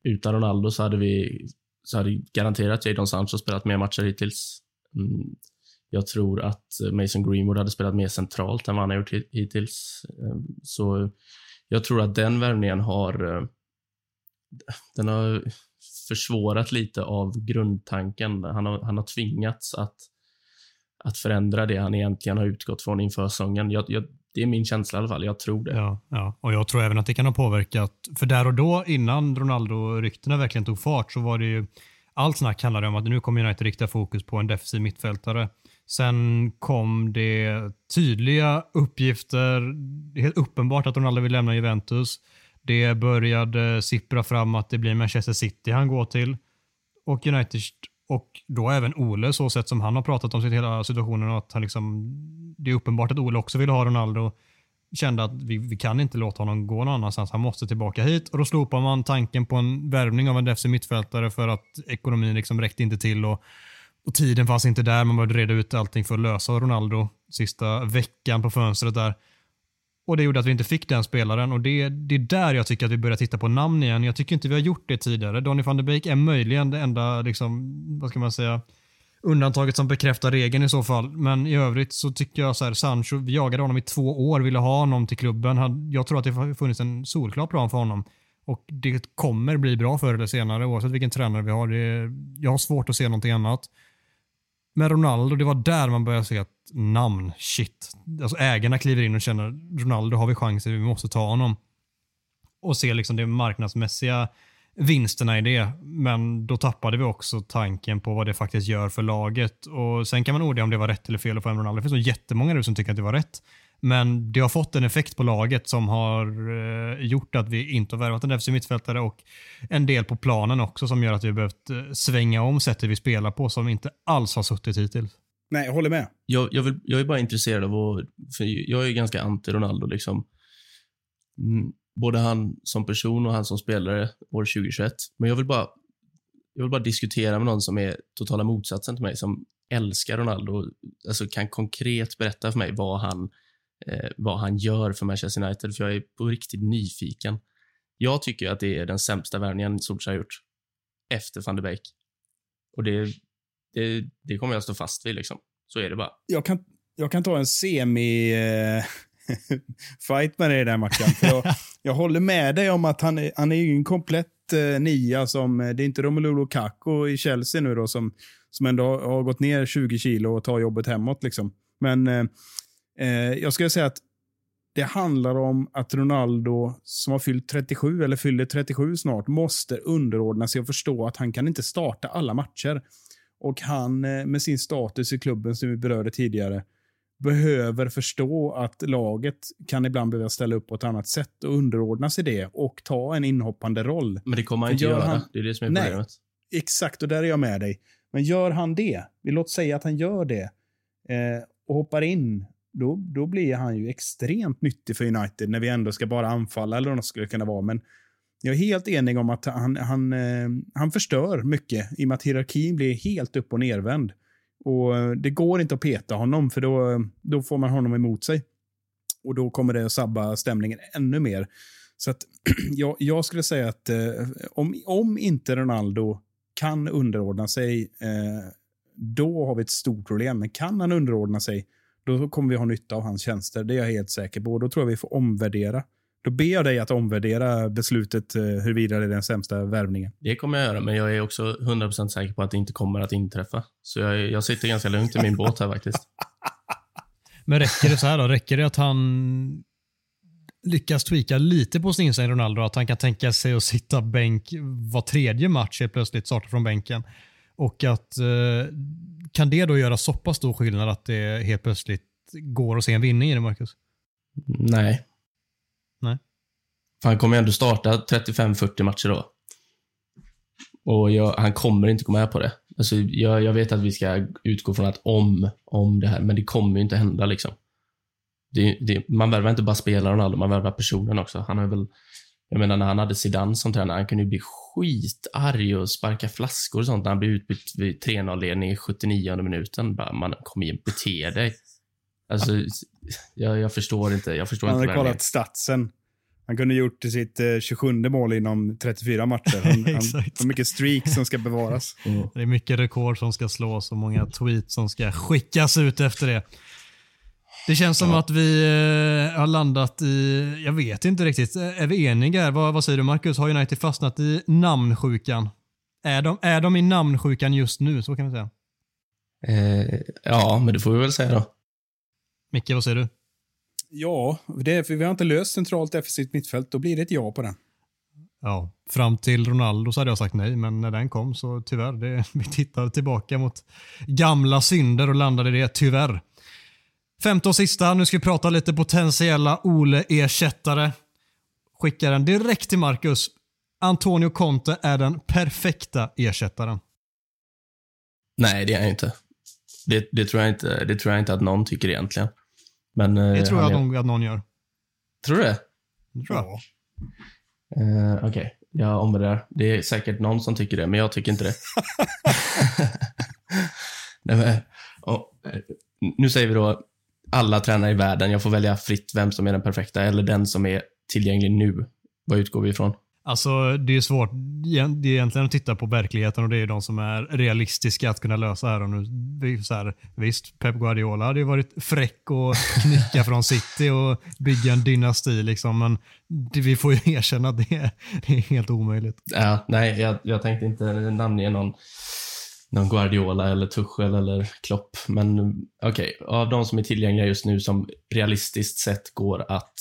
eh, utan Ronaldo så hade vi, så hade garanterat Jadon Sancho spelat mer matcher hittills. Mm. Jag tror att Mason Greenwood hade spelat mer centralt än vad han har gjort hi- hittills. Eh, Så jag tror att den värvningen har, eh, den har försvårat lite av grundtanken. Han har, han har tvingats att, att förändra det han egentligen har utgått från inför säsongen. Jag, jag, det är min känsla i alla fall. Jag tror det. Ja, ja, och jag tror även att det kan ha påverkat. För där och då, innan Ronaldo-ryktena verkligen tog fart, så var det ju allt snack handlade om att nu kommer United rikta fokus på en defensiv mittfältare. Sen kom det tydliga uppgifter, det är helt uppenbart att Ronaldo vill lämna Juventus. Det började sippra fram att det blir Manchester City han går till. Och United och då även Ole, så sett som han har pratat om sitt hela situationen. och Att han liksom, det är uppenbart att Ole också vill ha Ronaldo. Kände att vi, vi kan inte låta honom gå någon annanstans. Han måste tillbaka hit. Och Då slopar man tanken på en värvning av en defensiv mittfältare för att ekonomin liksom räckte inte till. Och, och tiden fanns inte där. Man behövde reda ut allting för att lösa Ronaldo sista veckan på fönstret där. Och Det gjorde att vi inte fick den spelaren och det, det är där jag tycker att vi börjar titta på namn igen. Jag tycker inte vi har gjort det tidigare. Donny van de Beek är möjligen det enda, liksom, vad ska man säga, undantaget som bekräftar regeln i så fall. Men i övrigt så tycker jag så här, Sancho, vi jagade honom i två år, ville ha honom till klubben. Jag tror att det har funnits en solklar plan för honom. Och det kommer bli bra förr eller senare oavsett vilken tränare vi har. Det, jag har svårt att se någonting annat. Med Ronaldo, det var där man började se att namn, shit. Alltså ägarna kliver in och känner Ronaldo har vi chanser, vi måste ta honom. och se liksom det marknadsmässiga vinsterna i det. Men då tappade vi också tanken på vad det faktiskt gör för laget. Och Sen kan man orda om det var rätt eller fel att få hem Ronaldo. Det finns så jättemånga nu som tycker att det var rätt. Men det har fått en effekt på laget som har eh, gjort att vi inte har värvat en defensiv mittfältare och en del på planen också som gör att vi behövt eh, svänga om sättet vi spelar på som inte alls har suttit hittills. Nej, jag håller med. Jag, jag, vill, jag är bara intresserad av att... För jag är ganska anti-Ronaldo. Liksom. Mm, både han som person och han som spelare år 2021. Men jag vill bara, jag vill bara diskutera med någon som är totala motsatsen till mig, som älskar Ronaldo. Alltså kan konkret berätta för mig vad han, eh, vad han gör för Manchester United, för jag är på riktigt nyfiken. Jag tycker att det är den sämsta värvningen Solskjaer har gjort. Efter van de Beek. Och det, det, det kommer jag stå fast vid. Liksom. Så är det bara. Jag kan, jag kan ta en semi... Eh, [laughs] fight med dig matchen. För jag, [laughs] jag håller med dig om att han är, han är ju en komplett eh, nia som... eh, Det är inte Romelu Lukaku i Chelsea nu då som, som ändå har, har gått ner 20 kilo och tar jobbet hemåt. Liksom. Men eh, eh, jag skulle säga att det handlar om att Ronaldo, som har fyllt 37 eller fyller 37 snart, måste underordna sig och förstå att han kan inte starta alla matcher. Och han, eh, med sin status i klubben som vi berörde tidigare, behöver förstå att laget kan ibland behöva ställa upp på ett annat sätt och underordna sig det och ta en inhoppande roll. Men det kommer han inte gör göra. han- Det är det som är Nej. problemet. Exakt, och där är jag med dig. Men gör han det, vi låt säga att han gör det eh, och hoppar in, då, då blir han ju extremt nyttig för United när vi ändå ska bara anfalla eller något skulle kunna vara. Men jag är helt enig om att han, han, eh, han förstör mycket i och med att hierarkin blir helt upp och nervänd. Och eh, det går inte att peta honom för då, då får man honom emot sig. Och då kommer det att sabba stämningen ännu mer. Så att [clears throat] jag, jag skulle säga att eh, om, om inte Ronaldo kan underordna sig, då har vi ett stort problem. Men kan han underordna sig, då kommer vi ha nytta av hans tjänster. Det är jag helt säker på. Och Då tror jag vi får omvärdera. Då ber jag dig att omvärdera beslutet eh, huruvida det är den sämsta värvningen. Det kommer jag göra, men jag är också 100% säker på att det inte kommer att inträffa. Så jag, jag sitter ganska lugnt i min båt här faktiskt. [laughs] Men räcker det så här då? Räcker det att han lyckas tweaka lite på sin inställning Ronaldo, att han kan tänka sig att sitta bänk var tredje match helt plötsligt, starta från bänken. Och att eh, kan det då göra så pass stor skillnad att det helt plötsligt går att se en vinning i det, Marcus? Nej. Nej. För han kommer ju ändå starta 35-40 matcher då. Och jag, han kommer inte gå med på det. Alltså, jag, jag vet att vi ska utgå från att om, om det här, men det kommer ju inte hända liksom. Det, det, man värvar inte bara spelaren man värvar personen också. Han har väl, jag menar när han hade Zidane som tränare, han kunde ju bli skitarg och sparka flaskor och sånt när han blev utbytt vid 3-0-ledning i 79 minuten. Bara, man kom igen, bete dig. Alltså, jag, jag förstår inte. Jag förstår Han inte hade kollat statsen. Han kunde gjort sitt eh, 27 mål inom 34 matcher. Han, [laughs] har mycket streak som ska bevaras. [laughs] Det är mycket rekord som ska slås och många tweets som ska skickas ut efter det. Det känns som att vi eh, har landat i, jag vet inte riktigt, är vi eniga? här? Vad, vad säger du Marcus? Har United fastnat i namnsjukan? Är de, är de i namnsjukan just nu? Så kan vi säga. Eh, ja, men det får vi väl säga då. Micke, vad säger du? Ja, det är för vi har inte löst centralt defensivt mittfält. Då blir det ett ja på den. Ja, fram till Ronaldo så hade jag sagt nej, men när den kom så tyvärr, det, [laughs] vi tittade tillbaka mot gamla synder och landade i det, tyvärr. Femte och sista, nu ska vi prata lite potentiella Ole-ersättare. Skickar den direkt till Marcus. Antonio Conte är den perfekta ersättaren. Nej, det är jag inte. Det, det, tror jag inte. det tror jag inte att någon tycker egentligen. Men, eh, Det tror jag han att är- någon, att någon gör. Tror du det? Det tror jag. Ja. Eh, Okej, jag omvärderar. Det är säkert någon som tycker det, men jag tycker inte det. [laughs] [laughs] Nej, men, och, eh, nu säger vi då alla tränare i världen. Jag får välja fritt vem som är den perfekta eller den som är tillgänglig nu. Vad utgår vi ifrån? Alltså, det är svårt. Det är egentligen att titta på verkligheten och det är de som är realistiska att kunna lösa här och nu. Så här, visst, Pep Guardiola hade ju varit fräck och knicka från City och bygga en dynasti liksom, men det, vi får ju erkänna att det är, det är helt omöjligt. Ja, nej, jag, jag tänkte inte namnge någon, någon Guardiola eller Tuchel eller Klopp. Men okej, av de som är tillgängliga just nu som realistiskt sett går att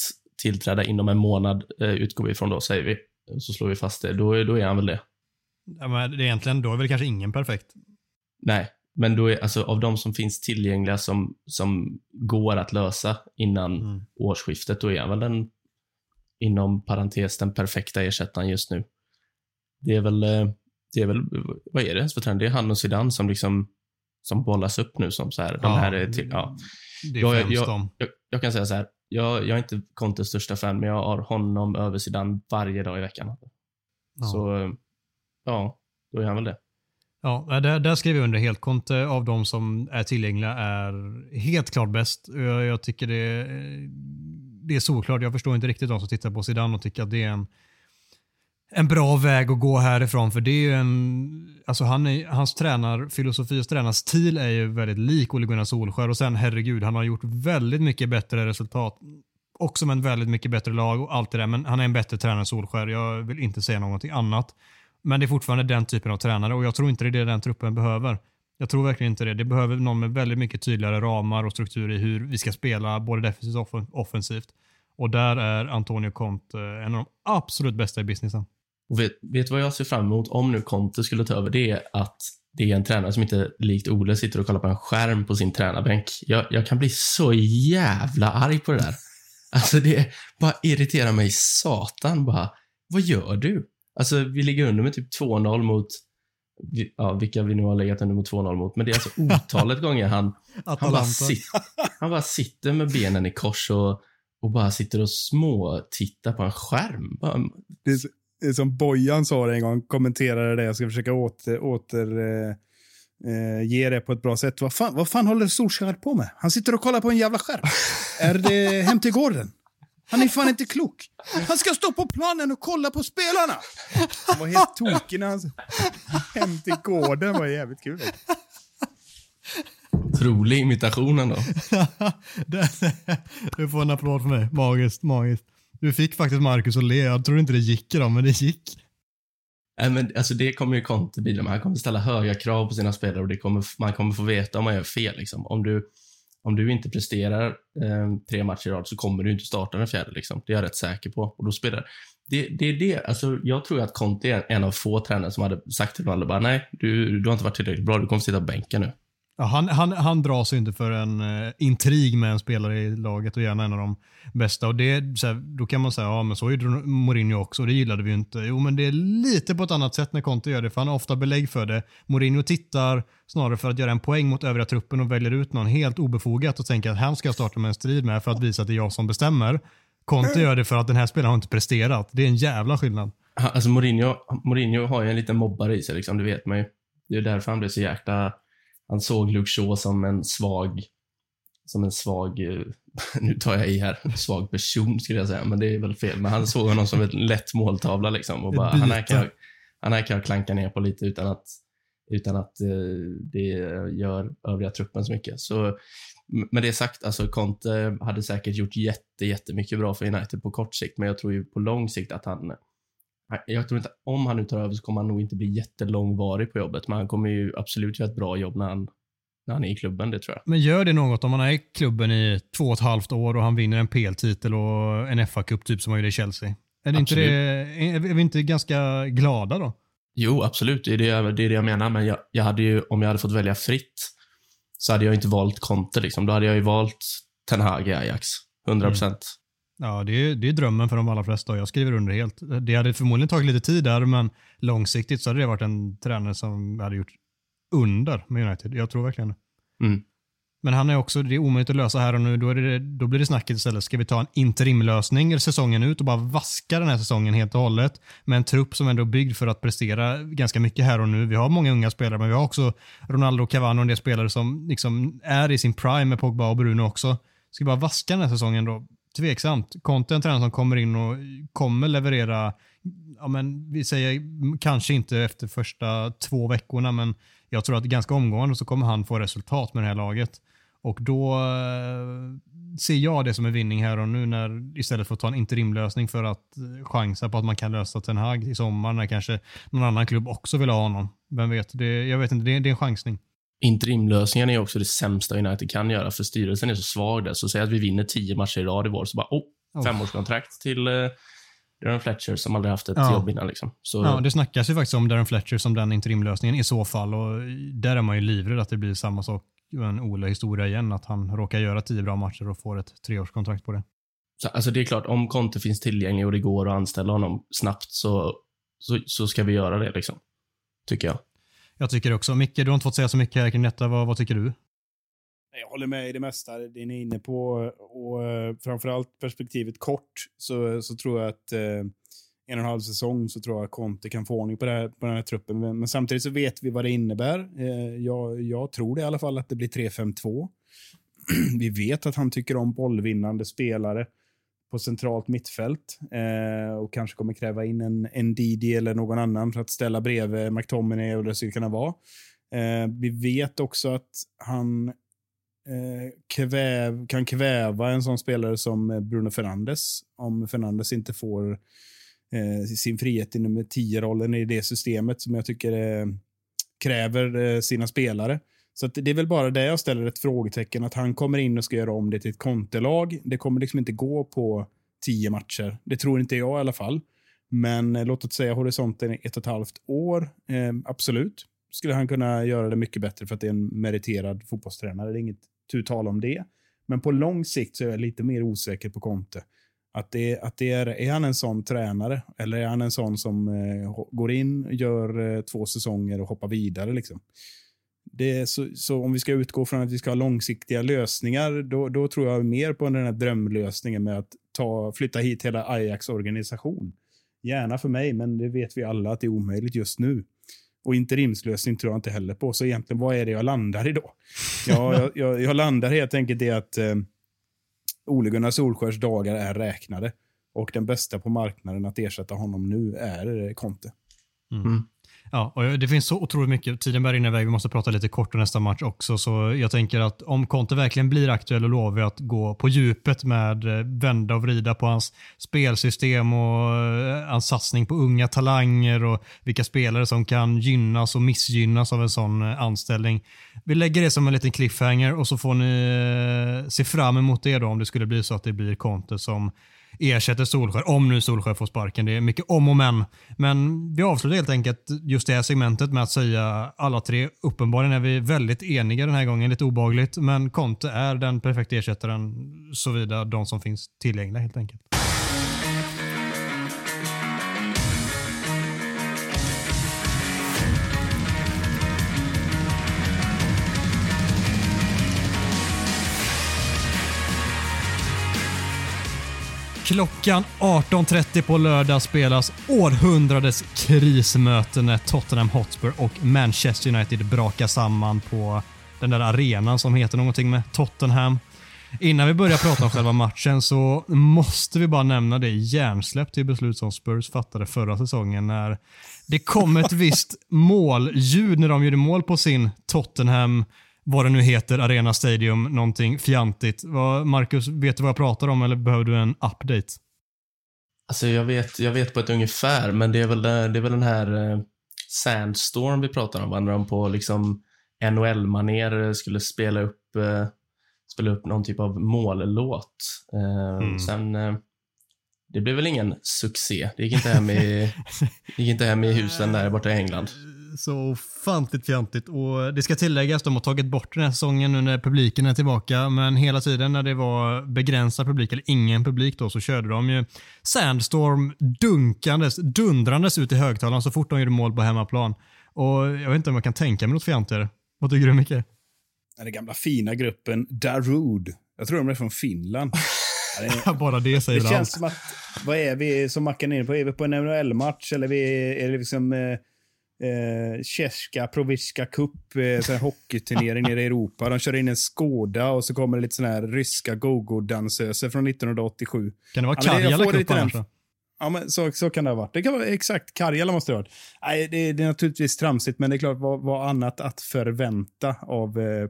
tillträda inom en månad, eh, utgår vi ifrån då, säger vi. Så slår vi fast det. Då, är- då är han väl det. Ja, men det är egentligen, då är väl kanske ingen perfekt. Nej, men då är, alltså av de som finns tillgängliga som, som går att lösa innan Mm. årsskiftet, då är han väl den, inom parentes, den perfekta ersättaren just nu. Det är väl, eh, det är väl, vad är det för trend? Det är han och Zidane som liksom, som bollas upp nu som så här, de här är till, ja. Det är Jag- främst jag- dem. Jag, jag kan säga så här, jag, jag är inte Contes största fan, men jag har honom över Zidane varje dag i veckan. Ja. Så, ja, då är han väl det. Ja, där, där skriver jag under helt. Conte av de som är tillgängliga är helt klart bäst. Jag, jag tycker det, det är såklart. Jag förstår inte riktigt de som tittar på Zidane och tycker att det är en, en bra väg att gå härifrån. För det är ju en, alltså han är, hans tränarfilosofi och tränarstil är ju väldigt lik Ole Gunnar Solskär och sen herregud, han har gjort väldigt mycket bättre resultat. Också med en väldigt mycket bättre lag och allt det där, men han är en bättre tränare än Solskär. Jag vill inte säga någonting annat. Men det är fortfarande den typen av tränare och jag tror inte det är det den truppen behöver. Jag tror verkligen inte det. Det behöver någon med väldigt mycket tydligare ramar och struktur i hur vi ska spela både defensivt och offensivt. Och där är Antonio Conte en av de absolut bästa i businessen. Och vet, vet vad jag ser fram emot om nu Conte skulle ta över? Det är att det är en tränare som inte likt Ole sitter och kollar på en skärm på sin tränarbänk. Jag, jag kan bli så jävla arg på det där. [laughs] Alltså det bara irriterar mig satan bara. Vad gör du? Alltså vi ligger under med typ 2-0 mot, ja, vilka vi nu har legat under med 2-0 mot, men det är alltså [laughs] otalet gånger han, han, bara sit, han bara sitter med benen i kors och, och bara sitter och små tittar på en skärm. Bara, Det är, så- som Bojan sa det en gång, kommenterade det. Jag ska försöka åter, åter eh, eh, ge det på ett bra sätt. Vad fan, vad fan håller Solskjaer på med? Han sitter och kollar på en jävla skärm. är det Hem till gården? Han är fan inte klok. Han ska stå på planen och kolla på spelarna. Han var helt tokig när han... Hem till gården var jävligt kul. otrolig imitation ändå. [laughs] Det- du får en applåd för mig. Magiskt, magiskt. Du fick faktiskt Marcus att le. Jag tror inte det gick idag, men det gick. Nej, men alltså det kommer ju Conte bidra med. Han kommer ställa höga krav på sina spelare och det kommer, man kommer få veta om man gör fel. Liksom. Om, du, om du inte presterar eh, tre matcher i rad så kommer du inte starta den fjärde. Liksom. Det är jag rätt säker på. Och då spelar det, det är det. Alltså, jag tror att Conte är en av få tränare som hade sagt till Ronaldo bara nej, du, du har inte varit tillräckligt bra. Du kommer sitta på bänken nu. Ja, han, han, han dras inte för en eh, intrig med en spelare i laget och gärna en av de bästa. Och det, så här, då kan man säga, ja men så gjorde Mourinho också och det gillade vi ju inte. Jo men det är lite på ett annat sätt när Conte gör det, för han har ofta belägg för det. Mourinho tittar snarare för att göra en poäng mot övriga truppen och väljer ut någon helt obefogat och tänker att han ska jag starta med en strid med för att visa att det är jag som bestämmer. Conte gör det för att den här spelaren har inte presterat. Det är en jävla skillnad. Alltså Mourinho, Mourinho har ju en liten mobbare i sig, liksom, det vet man ju. Det är därför han blev så jäkla... Han såg Luke Shaw som en svag, som en svag, eh, [laughs] nu tar jag i här, svag person skulle jag säga, men det är väl fel. Men han såg honom som en lätt måltavla liksom. Och bara, han här kan jag, han här kan jag klanka ner på lite utan att, utan att eh, det gör övriga truppen så mycket. Så med det sagt, alltså Conte hade säkert gjort jätte, jättemycket bra för United på kort sikt, men jag tror ju på lång sikt att han han- jag tror inte, om han nu tar över så kommer han nog inte bli jättelångvarig på jobbet, men han kommer ju absolut göra ett bra jobb när han, när han är i klubben, det tror jag. Men gör det något om man är i klubben i två och ett halvt år och han vinner en PL-titel och en FA-cup typ som han gjorde i Chelsea? Är, det inte det, är är vi inte ganska glada då? Jo, absolut, det är det, jag- det, är det jag menar, men jag, jag hade ju, om jag hade fått välja fritt, så hade jag inte valt Conte, liksom. Då hade jag ju valt Ten Hag i Ajax. 100 procent. Ja, det är, det är drömmen för de allra flesta och jag skriver under helt. Det hade förmodligen tagit lite tid där, men långsiktigt så hade det varit en tränare som hade gjort under med United. Jag tror verkligen det. Mm. Men han är också, det är omöjligt att lösa här och nu. Då, det, då blir det snacket istället. Ska vi ta en interimlösning säsongen ut och bara vaska den här säsongen helt och hållet med en trupp som ändå är byggd för att prestera ganska mycket här och nu. Vi har många unga spelare, men vi har också Ronaldo, Cavani och en del spelare som liksom är i sin prime med Pogba och Bruno också. Ska vi bara vaska den här säsongen då? Tveksamt. Conte är en tränare som kommer in och kommer leverera, ja men vi säger kanske inte efter första två veckorna, men jag tror att ganska omgående så kommer han få resultat med det här laget. Och då eh, ser jag det som en vinning här och nu när istället för att ta en interimlösning för att eh, chansa på att man kan lösa Ten Hag i sommar när kanske någon annan klubb också vill ha honom. Vem vet? Det, jag vet inte, det, det är en chansning. Interimlösningen är också det sämsta United kan göra, för styrelsen är så svag där. Så säg att vi vinner tio matcher i rad i vår, så bara, oh, Oh. femårskontrakt till eh, Darren Fletcher som aldrig haft ett Ja. jobb innan. Liksom. Så, Ja, det snackas ju faktiskt om Darren Fletcher som den interimlösningen i så fall. Och där är man ju livrädd att det blir samma sak, en Ole-historia igen, att han råkar göra tio bra matcher och får ett treårskontrakt på det. så, alltså det är klart, om Conte finns tillgänglig och det går att anställa honom snabbt så, så, så ska vi göra det. Liksom. Tycker jag. Jag tycker också. Micke, du har inte fått säga så mycket här kring detta. Vad, vad tycker du? Jag håller med i det mesta det ni är inne på. Och eh, framförallt perspektivet kort så, så tror jag att eh, en och en halv säsong så tror jag Conte kan få ordning på, det här, på den här truppen. Men, men samtidigt så vet vi vad det innebär. Eh, jag, jag tror det i alla fall att det blir 3-5-2. [clears throat] vi vet att han tycker om bollvinnande spelare på centralt mittfält eh, och kanske kommer kräva in en, en Didi eller någon annan för att ställa bredvid McTominay och det skulle kunna vara. Eh, vi vet också att han eh, kväv, kan kväva en sån spelare som eh, Bruno Fernandes om Fernandes inte får eh, sin frihet i nummer 10-rollen i det systemet som jag tycker eh, kräver eh, sina spelare. Så att det är väl bara det jag ställer ett frågetecken, att han kommer in och ska göra om det till ett kontelag. Det kommer liksom inte gå på tio matcher. Det tror inte jag i alla fall. Men eh, låt oss säga horisonten är ett och ett halvt år. Eh, absolut skulle han kunna göra det mycket bättre för att det är en meriterad fotbollstränare. Det är inget tu tal om det. Men på lång sikt så är jag lite mer osäker på Conte. Att det, att det är, är han en sån tränare eller är han en sån som eh, går in, gör eh, två säsonger och hoppar vidare? Liksom? Det är så, så om vi ska utgå från att vi ska ha långsiktiga lösningar, då, då tror jag mer på den här drömlösningen med att ta, flytta hit hela Ajax organisation. Gärna för mig, men det vet vi alla att det är omöjligt just nu. Och interimslösning tror jag inte heller på. Så egentligen, vad är det jag landar i då? Ja, [laughs] jag, jag, jag landar helt enkelt i att eh, Ole Gunnar Solskjörs dagar är räknade. Och den bästa på marknaden att ersätta honom nu är eh, Conte. Ja, och det finns så otroligt mycket. Tiden börjar rinna iväg. Vi måste prata lite kort om nästa match också. Så jag tänker att om Conte verkligen blir aktuell och lovar att gå på djupet med eh, vända och vrida på hans spelsystem och eh, hans satsning på unga talanger och vilka spelare som kan gynnas och missgynnas av en sån eh, anställning. Vi lägger det som en liten cliffhanger och så får ni se fram emot det då om det skulle bli så att det blir Conte som ersätter Solskär, om nu Solskär får sparken. Det är mycket om och men. Men vi avslutar helt enkelt just det här segmentet med att säga alla tre, uppenbarligen är vi väldigt eniga den här gången, lite obagligt, men Conte är den perfekta ersättaren såvida de som finns tillgängliga helt enkelt. Klockan 18.30 på lördag spelas århundradets krismöte när Tottenham Hotspur och Manchester United brakar samman på den där arenan som heter någonting med Tottenham. Innan vi börjar prata om själva matchen så måste vi bara nämna det hjärnsläpp till beslut som Spurs fattade förra säsongen när det kom ett visst målljud när de gjorde mål på sin Tottenham vad det nu heter, Arena Stadium, någonting fjantigt. Marcus, vet du vad jag pratar om eller behöver du en update? Alltså jag vet, jag vet på ett ungefär, men det är väl, det är väl den här eh, Sandstorm vi pratar om, när de på liksom NHL-maner skulle spela upp, eh, spela upp någon typ av mållåt. Eh, Mm. Sen, eh, det blev väl ingen succé. Det gick inte hem i, [laughs] gick inte hem i husen där borta i England. Så ofantligt fjantigt. Och det ska tilläggas, de har tagit bort den här säsongen nu när publiken är tillbaka. Men hela tiden när det var begränsad publik, eller ingen publik då, så körde de ju Sandstorm dunkandes, dundrandes ut i högtalaren så fort de gjorde mål på hemmaplan. Och jag vet inte om jag kan tänka mig något fjantigare. Vad tycker du Micke? Den gamla fina gruppen Darude. Jag tror de är från Finland. [laughs] Det Bara det säger Det känns allt. som att, vad är vi som Mackan är på? Är vi på en NHL-match eller vi, är det liksom eh, eh, Tjecka Proviska Cup, eh, sån här hockeyturnering nere i Europa. De kör in en Skoda och så kommer det lite såna här ryska go-go-dansöser från 1987. Kan det vara Ja, Karjala Cup annars? Ja, men så, så kan det ha varit. Det kan vara exakt. Karjala måste det ha varit. Nej, det, det är naturligtvis tramsigt, men det är klart, vad, vad annat att förvänta av eh,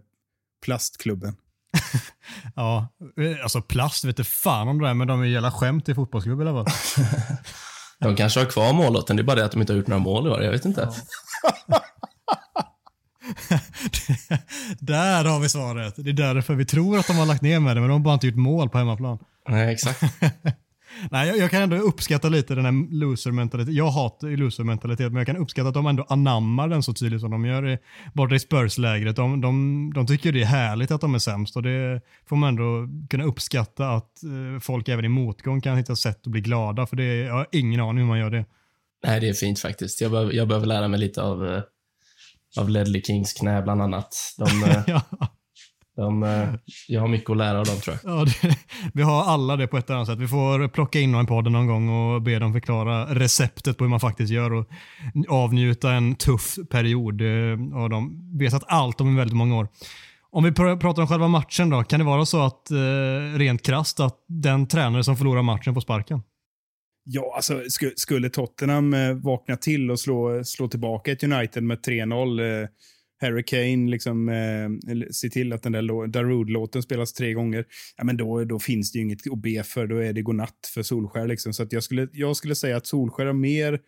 plastklubben? [laughs] Ja, eh, alltså plast vet du fan om det är, men de är jävla skämt i fotbollsklubb i alla fall. [laughs] De kanske har kvar mållåten, det är bara det att de inte har gjort några mål i år. Jag vet inte. [laughs] Där har vi svaret. Det är därför vi tror att de har lagt ner med det, men de har bara inte gjort mål på hemmaplan. Nej, exakt. [laughs] Nej, jag, jag, kan ändå uppskatta lite den här loser-mentaliteten. Jag hatar loser-mentalitet, men jag kan uppskatta att de ändå anammar den så tydligt som de gör i, borta i Spurs-lägret. De, de, de tycker det är härligt att de är sämst och det får man ändå kunna uppskatta att eh, folk även i motgång kan hitta sätt att bli glada, för det, jag har ingen aning hur man gör det. Nej, det är fint faktiskt. Jag behöver, jag behöver lära mig lite av, eh, av Ledley Kings knä bland annat. De, eh, [laughs] ja. De, eh, jag har mycket att lära av dem tror jag. Ja, det, vi har alla det på ett eller annat sätt. Vi får plocka in någon i podden någon gång och be dem förklara receptet på hur man faktiskt gör och avnjuta en tuff period. Och de vetat allt om väldigt många år. Om vi pr pratar om själva matchen då, kan det vara så att eh, rent krasst att den tränare som förlorar matchen får sparken? Ja, alltså sk- skulle Tottenham eh, vakna till och slå, slå tillbaka ett United med 3-0, Harry Kane liksom, eh, se till att den där Darude-låten spelas tre gånger, ja, men då, då finns det ju inget att be för. Då är det godnatt för Solskär. Liksom. Så att jag, skulle, jag skulle säga att Solskär har mer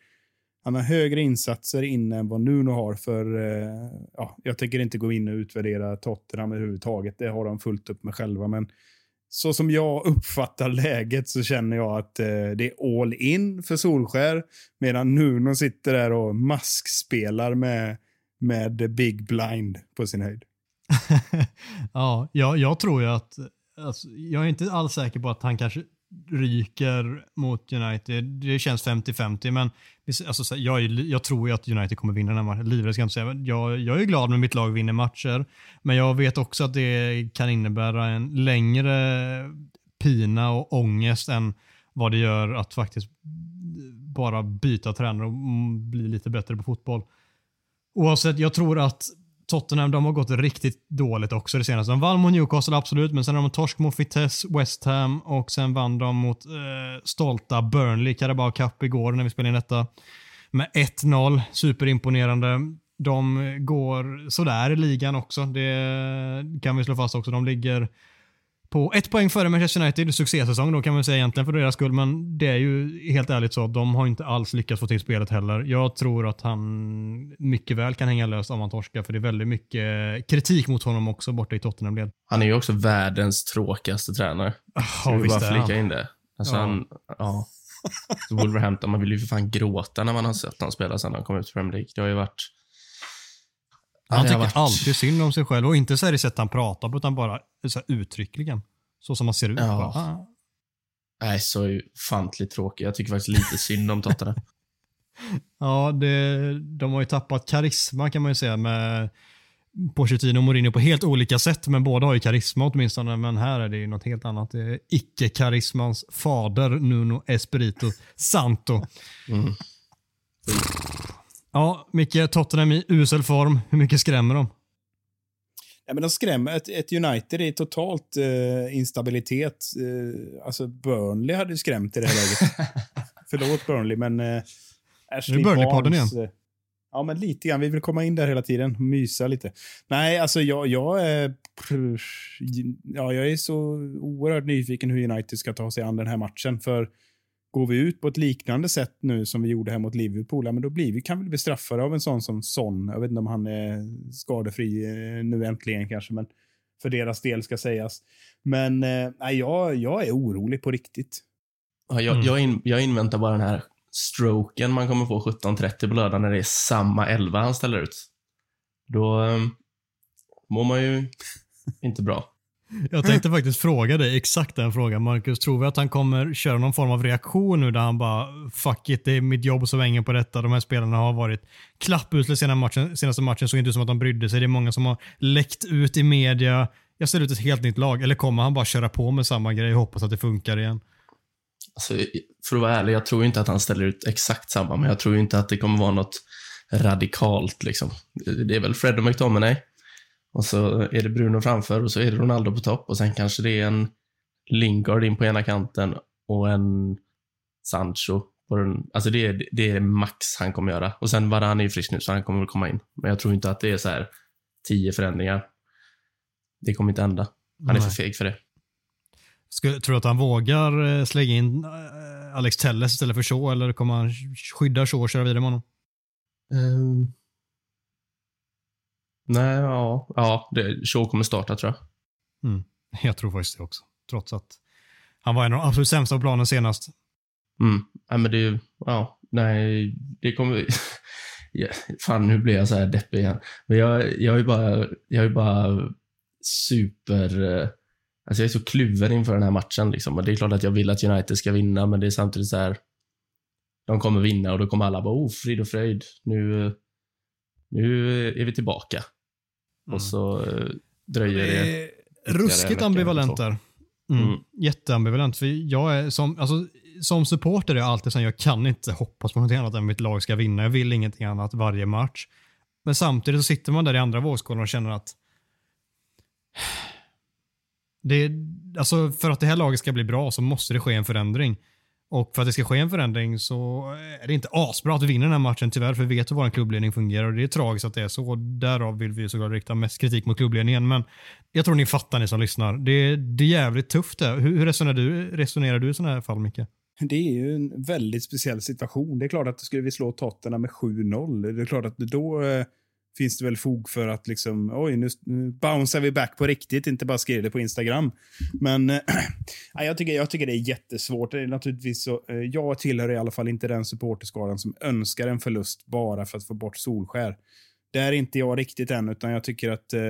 han har högre insatser inne än vad Nuno har. för eh, ja, Jag tänker inte gå in och utvärdera Tottenham överhuvudtaget. Det har de fullt upp med själva. Men så som jag uppfattar läget så känner jag att eh, det är all in för Solskär. Medan Nuno sitter där och maskspelar med, med Big Blind på sin höjd. [laughs] ja, jag, jag tror ju att, alltså, jag är inte alls säker på att han kanske ryker mot United. Det känns 50-50, men alltså, jag, är- jag tror ju att United kommer vinna den här matchen. Livrädd ska jag inte säga. Jag, jag är glad när mitt lag vinner matcher, men jag vet också att det kan innebära en längre pina och ångest än vad det gör att faktiskt bara byta tränare och bli lite bättre på fotboll. Oavsett, jag tror att Tottenham de har gått riktigt dåligt också det senaste. De vann mot Newcastle absolut, men sen har de torsk mot Vitesse, West Ham och sen vann de mot eh, stolta Burnley, Carabao Cup igår när vi spelade in detta. Med 1-0, superimponerande. De går sådär i ligan också, det kan vi slå fast också. De ligger på ett poäng före Manchester United, succésäsong då kan man säga egentligen för deras skull, men det är ju helt ärligt så att de har inte alls lyckats få till spelet heller. Jag tror att han mycket väl kan hänga löst om han torskar, för det är väldigt mycket kritik mot honom också borta i Tottenham-led. Han är ju också världens tråkigaste tränare. Ska vi bara flika in det? Alltså Ja. han, ja. Så [laughs] Wolverhampton, man vill ju för fan gråta när man har sett honom spela sen han kom ut i Premier League. Det har ju varit... Han tycker varit- alltid synd om sig själv och inte så här i sätt han pratar på, utan bara så uttryckligen. Så som han ser ut. Ja. Bara, ah. Nej, så ofantligt tråkig. Jag tycker faktiskt lite synd om Tottenham. [laughs] [laughs] Ja, det, de har ju tappat karisma kan man ju säga med Pochettino och Mourinho på helt olika sätt, men båda har ju karisma åtminstone. Men här är det ju något helt annat. Det är icke-karismans fader Nuno Espirito Santo. Mm. [laughs] Ja, Micke, Tottenham i usel form. Hur mycket skrämmer de? Ja, men de skrämmer. Ett, ett United i totalt eh, instabilitet. Eh, alltså Burnley hade ju skrämt i det här läget. [laughs] Förlåt Burnley, men... Eh, Ashley Burnley-podden Barnes, eh, Ja, men lite grann. Vi vill komma in där hela tiden och mysa lite. Nej, alltså jag, jag är... Ja, jag är så oerhört nyfiken hur United ska ta sig an den här matchen. För går vi ut på ett liknande sätt nu som vi gjorde här mot Liverpool, ja, men då blir vi, kan vi bli bestraffade av en sån som Son. Jag vet inte om han är skadefri eh, nu äntligen kanske, men för deras del ska sägas. Men eh, jag, jag är orolig på riktigt. Ja, jag, Mm. jag, in, jag inväntar bara den här stroken man kommer få 17.30 på lördag när det är samma elva han ställer ut. Då um, mår man ju inte bra. Jag tänkte faktiskt fråga dig exakt den frågan, Marcus. Tror vi att han kommer köra någon form av reaktion nu där han bara “fuck it, det är mitt jobb som hänger på detta”. De här spelarna har varit klappusla senaste matchen, senaste matchen, såg inte ut som att de brydde sig. Det är många som har läckt ut i media. Jag ställer ut ett helt nytt lag. Eller kommer han bara köra på med samma grej och hoppas att det funkar igen? Alltså, för att vara ärlig, jag tror inte att han ställer ut exakt samma, men jag tror inte att det kommer vara något radikalt. Liksom. Det är väl Fred och McTominay. Och så är det Bruno framför och så är det Ronaldo på topp och sen kanske det är en Lingard in på ena kanten och en Sancho på den. Alltså det är, det är max han kommer göra. Och sen Varane är ju frisk nu så han kommer väl komma in. Men jag tror inte att det är så här tio förändringar. Det kommer inte hända. Han är för feg för det. Skulle, tror du att han vågar eh, slänga in eh, Alex Telles istället för Shaw eller kommer han skydda Shaw och köra vidare med honom? Ehm. Nej, ja. Ja, det, Shaw kommer starta tror jag. [laughs] Jag tror faktiskt det också. Trots att Han var en av de absolut sämsta på planen senast. Mm. Ja, men det, ja, nej, det kommer... [laughs] Ja, fan, nu blir jag så här deppig igen. Men jag, jag är bara, jag är bara super... eh, Alltså jag är så kluven inför den här matchen. Liksom. Och det är klart att jag vill att United ska vinna, men det är samtidigt så här... De kommer vinna och då kommer alla bara, oh, frid och fröjd. Nu, nu är vi tillbaka. Och så eh, dröjer det. Ruskigt ambivalent där. Mm. Mm. Jätteambivalent. För jag är som, alltså, som supporter är jag alltid så jag kan inte hoppas på något annat än att mitt lag ska vinna. Jag vill ingenting annat varje match. Men samtidigt så sitter man där i andra vågskålen och känner att [sighs] det, alltså för att det här laget ska bli bra så måste det ske en förändring. Och för att det ska ske en förändring så är det inte asbra att vi vinner den här matchen tyvärr, för vi vet hur vår klubbledning fungerar och det är tragiskt att det är så. Därav vill vi såklart rikta mest kritik mot klubbledningen, men jag tror ni fattar ni som lyssnar. Det, det är jävligt tufft det. Hur, hur resonerar du, resonerar du i sådana här fall, Micke? Det är ju en väldigt speciell situation. Det är klart att skulle vi slå Tottenham med 7-0, det är klart att då eh, finns det väl fog för att liksom, oj, nu, nu bouncear vi back på riktigt, inte bara skriver det på Instagram. Men [clears throat] äh, jag, tycker, jag tycker det är jättesvårt. Det är naturligtvis så, eh, jag tillhör i alla fall inte den supporterskaran som önskar en förlust bara för att få bort Solskär. Det är inte jag riktigt än, utan jag tycker att äh,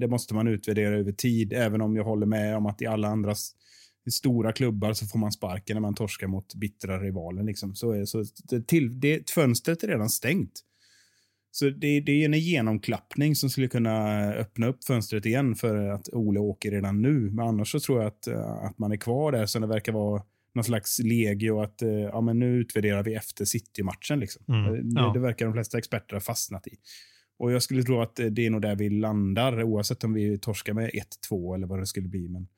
det måste man utvärdera över tid, även om jag håller med om att i alla andra stora klubbar så får man sparken när man torskar mot bittra rivaler. Liksom. Så så det, till, det, fönstret är redan stängt. Så det, det är en genomklappning som skulle kunna öppna upp fönstret igen för att Ole åker redan nu. Men annars så tror jag att, eh, att man är kvar där, så det verkar vara någon slags legio att eh, ja, men nu utvärderar vi efter City-matchen. Liksom. Mm, Eh, det, ja. det verkar de flesta experter ha fastnat i. Och jag skulle tro att det är nog där vi landar, oavsett om vi torskar med 1-2 eller vad det skulle bli. Men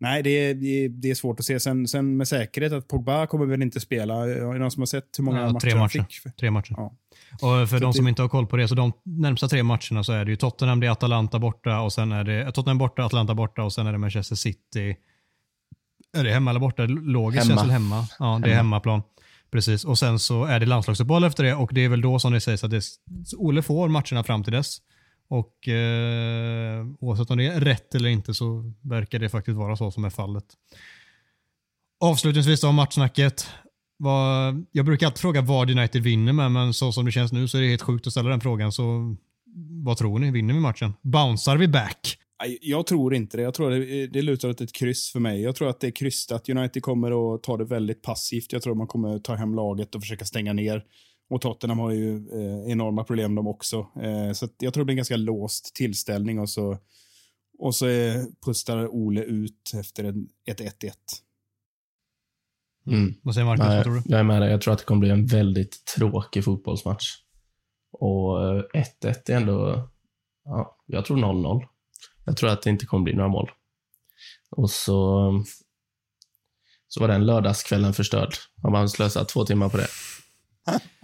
nej, det är, det är, det svårt att se. Sen, sen med säkerhet att Pogba kommer väl inte spela. Är det någon som har sett hur många Ja, matcher tre han matcher. fick? Tre matcher. Ja. Och för Så de det- som inte har koll på det, så de närmsta tre matcherna så är det ju Tottenham, det är Atalanta borta och sen är det Tottenham borta, Atalanta borta och sen är det Manchester City. Är det hemma eller borta? Logiskt Hemma. känns väl hemma. Ja, det är hemmaplan. Precis. Och sen så är det landslagsuppehåll efter det och det är väl då som det sägs att det, Ole får matcherna fram till dess. Och eh, oavsett om det är rätt eller inte så verkar det faktiskt vara så som är fallet. Avslutningsvis då matchsnacket. Vad, jag brukar alltid fråga vad United vinner med, men så som det känns nu så är det helt sjukt att ställa den frågan. Så vad tror ni? Vinner vi matchen? Bouncear vi back? Jag tror inte det. Jag tror det, det lutar åt ett kryss för mig. Jag tror att det är krystat. United kommer att ta det väldigt passivt. Jag tror man kommer att ta hem laget och försöka stänga ner. Och Tottenham har ju eh, enorma problem de också. Eh, så att jag tror det blir en ganska låst tillställning och så, och så eh, pustar Ole ut efter en- ett 1-1. Mm. Vad säger Marcus? Nej, tror du? jag är med dig. Jag tror att det kommer bli en väldigt tråkig fotbollsmatch. Och eh, 1-1 är ändå... Ja, jag tror 0-0. Jag tror att det inte kommer bli några mål. Och så... Så var den lördagskvällen förstörd. Har man slösat två timmar på det. [laughs]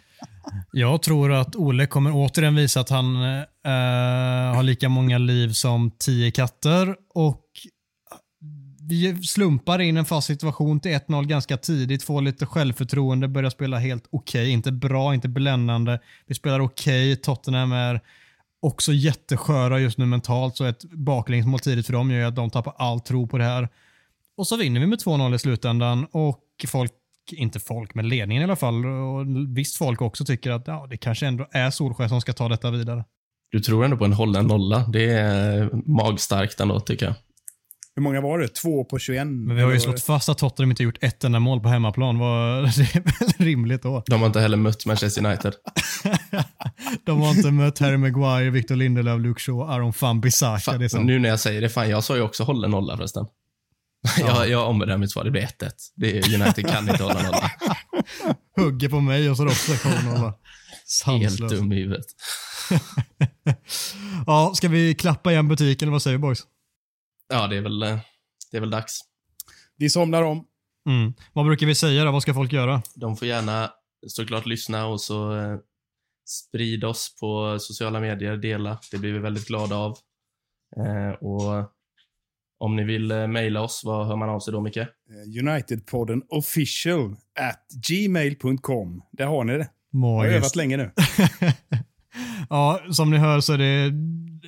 Jag tror att Ole kommer återigen visa att han eh, har lika många liv som tio katter och vi slumpar in en fast situation till 1-0 ganska tidigt, får lite självförtroende, börjar spela helt okej. Inte bra, inte bländande. Vi spelar okej. Tottenham är också jättesköra just nu mentalt, så ett baklängesmål tidigt för dem gör ju att de tappar all tro på det här. Och så vinner vi med 2-0 i slutändan och folk, inte folk, men ledningen i alla fall, och visst folk också tycker att ja, det kanske ändå är Solskjaer som ska ta detta vidare. Du tror ändå på en hållen nolla. Det är magstarkt ändå, tycker jag. Hur många var det? Två på 21? Men vi har ju slått fast att Tottenham inte gjort ett enda mål på hemmaplan. Var, [laughs] det är väl rimligt då. De har inte heller mött Manchester United. [laughs] De har inte mött Harry Maguire, Victor Lindelöf, Luke Shaw, Aaron Van Bissaka. Fan, nu när jag säger det, fan, jag sa ju också hålla nolla förresten. [laughs] jag, jag ombedrar mitt svar, det blir 1-1. Det är, United kan inte hålla nolla. [laughs] Hugger på mig och så är det också 0 Helt Sanslöst. dum i huvudet. [laughs] Ja, ska vi klappa igen butiken eller vad säger vi boys? Ja, det är väl, eh, det är väl dags. Vi somnar om. Mm. Vad brukar vi säga då? Vad ska folk göra? De får gärna såklart lyssna och så eh, sprid oss på sociala medier, dela. Det blir vi väldigt glada av. Eh, och om ni vill eh, mejla oss, vad hör man av sig då, Micke? Eh, Unitedpodden official at gmail.com. Där har ni det. Jag har Magiskt. övat länge nu. [laughs] ja, som ni hör så är det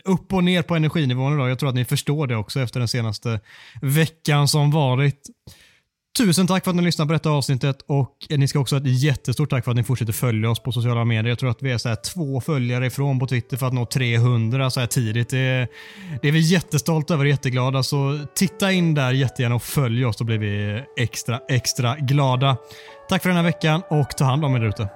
upp och ner på energinivån idag. Jag tror att ni förstår det också efter den senaste veckan som varit. Tusen tack för att ni lyssnade på detta avsnittet och ni ska också ha ett jättestort tack för att ni fortsätter följa oss på sociala medier. Jag tror att vi är så här två följare ifrån på Twitter för att nå 300 så här tidigt. Det, det är vi jättestolta över och jätteglada. Så titta in där jättegärna och följ oss. så blir vi extra, extra glada. Tack för den här veckan och ta hand om er där ute.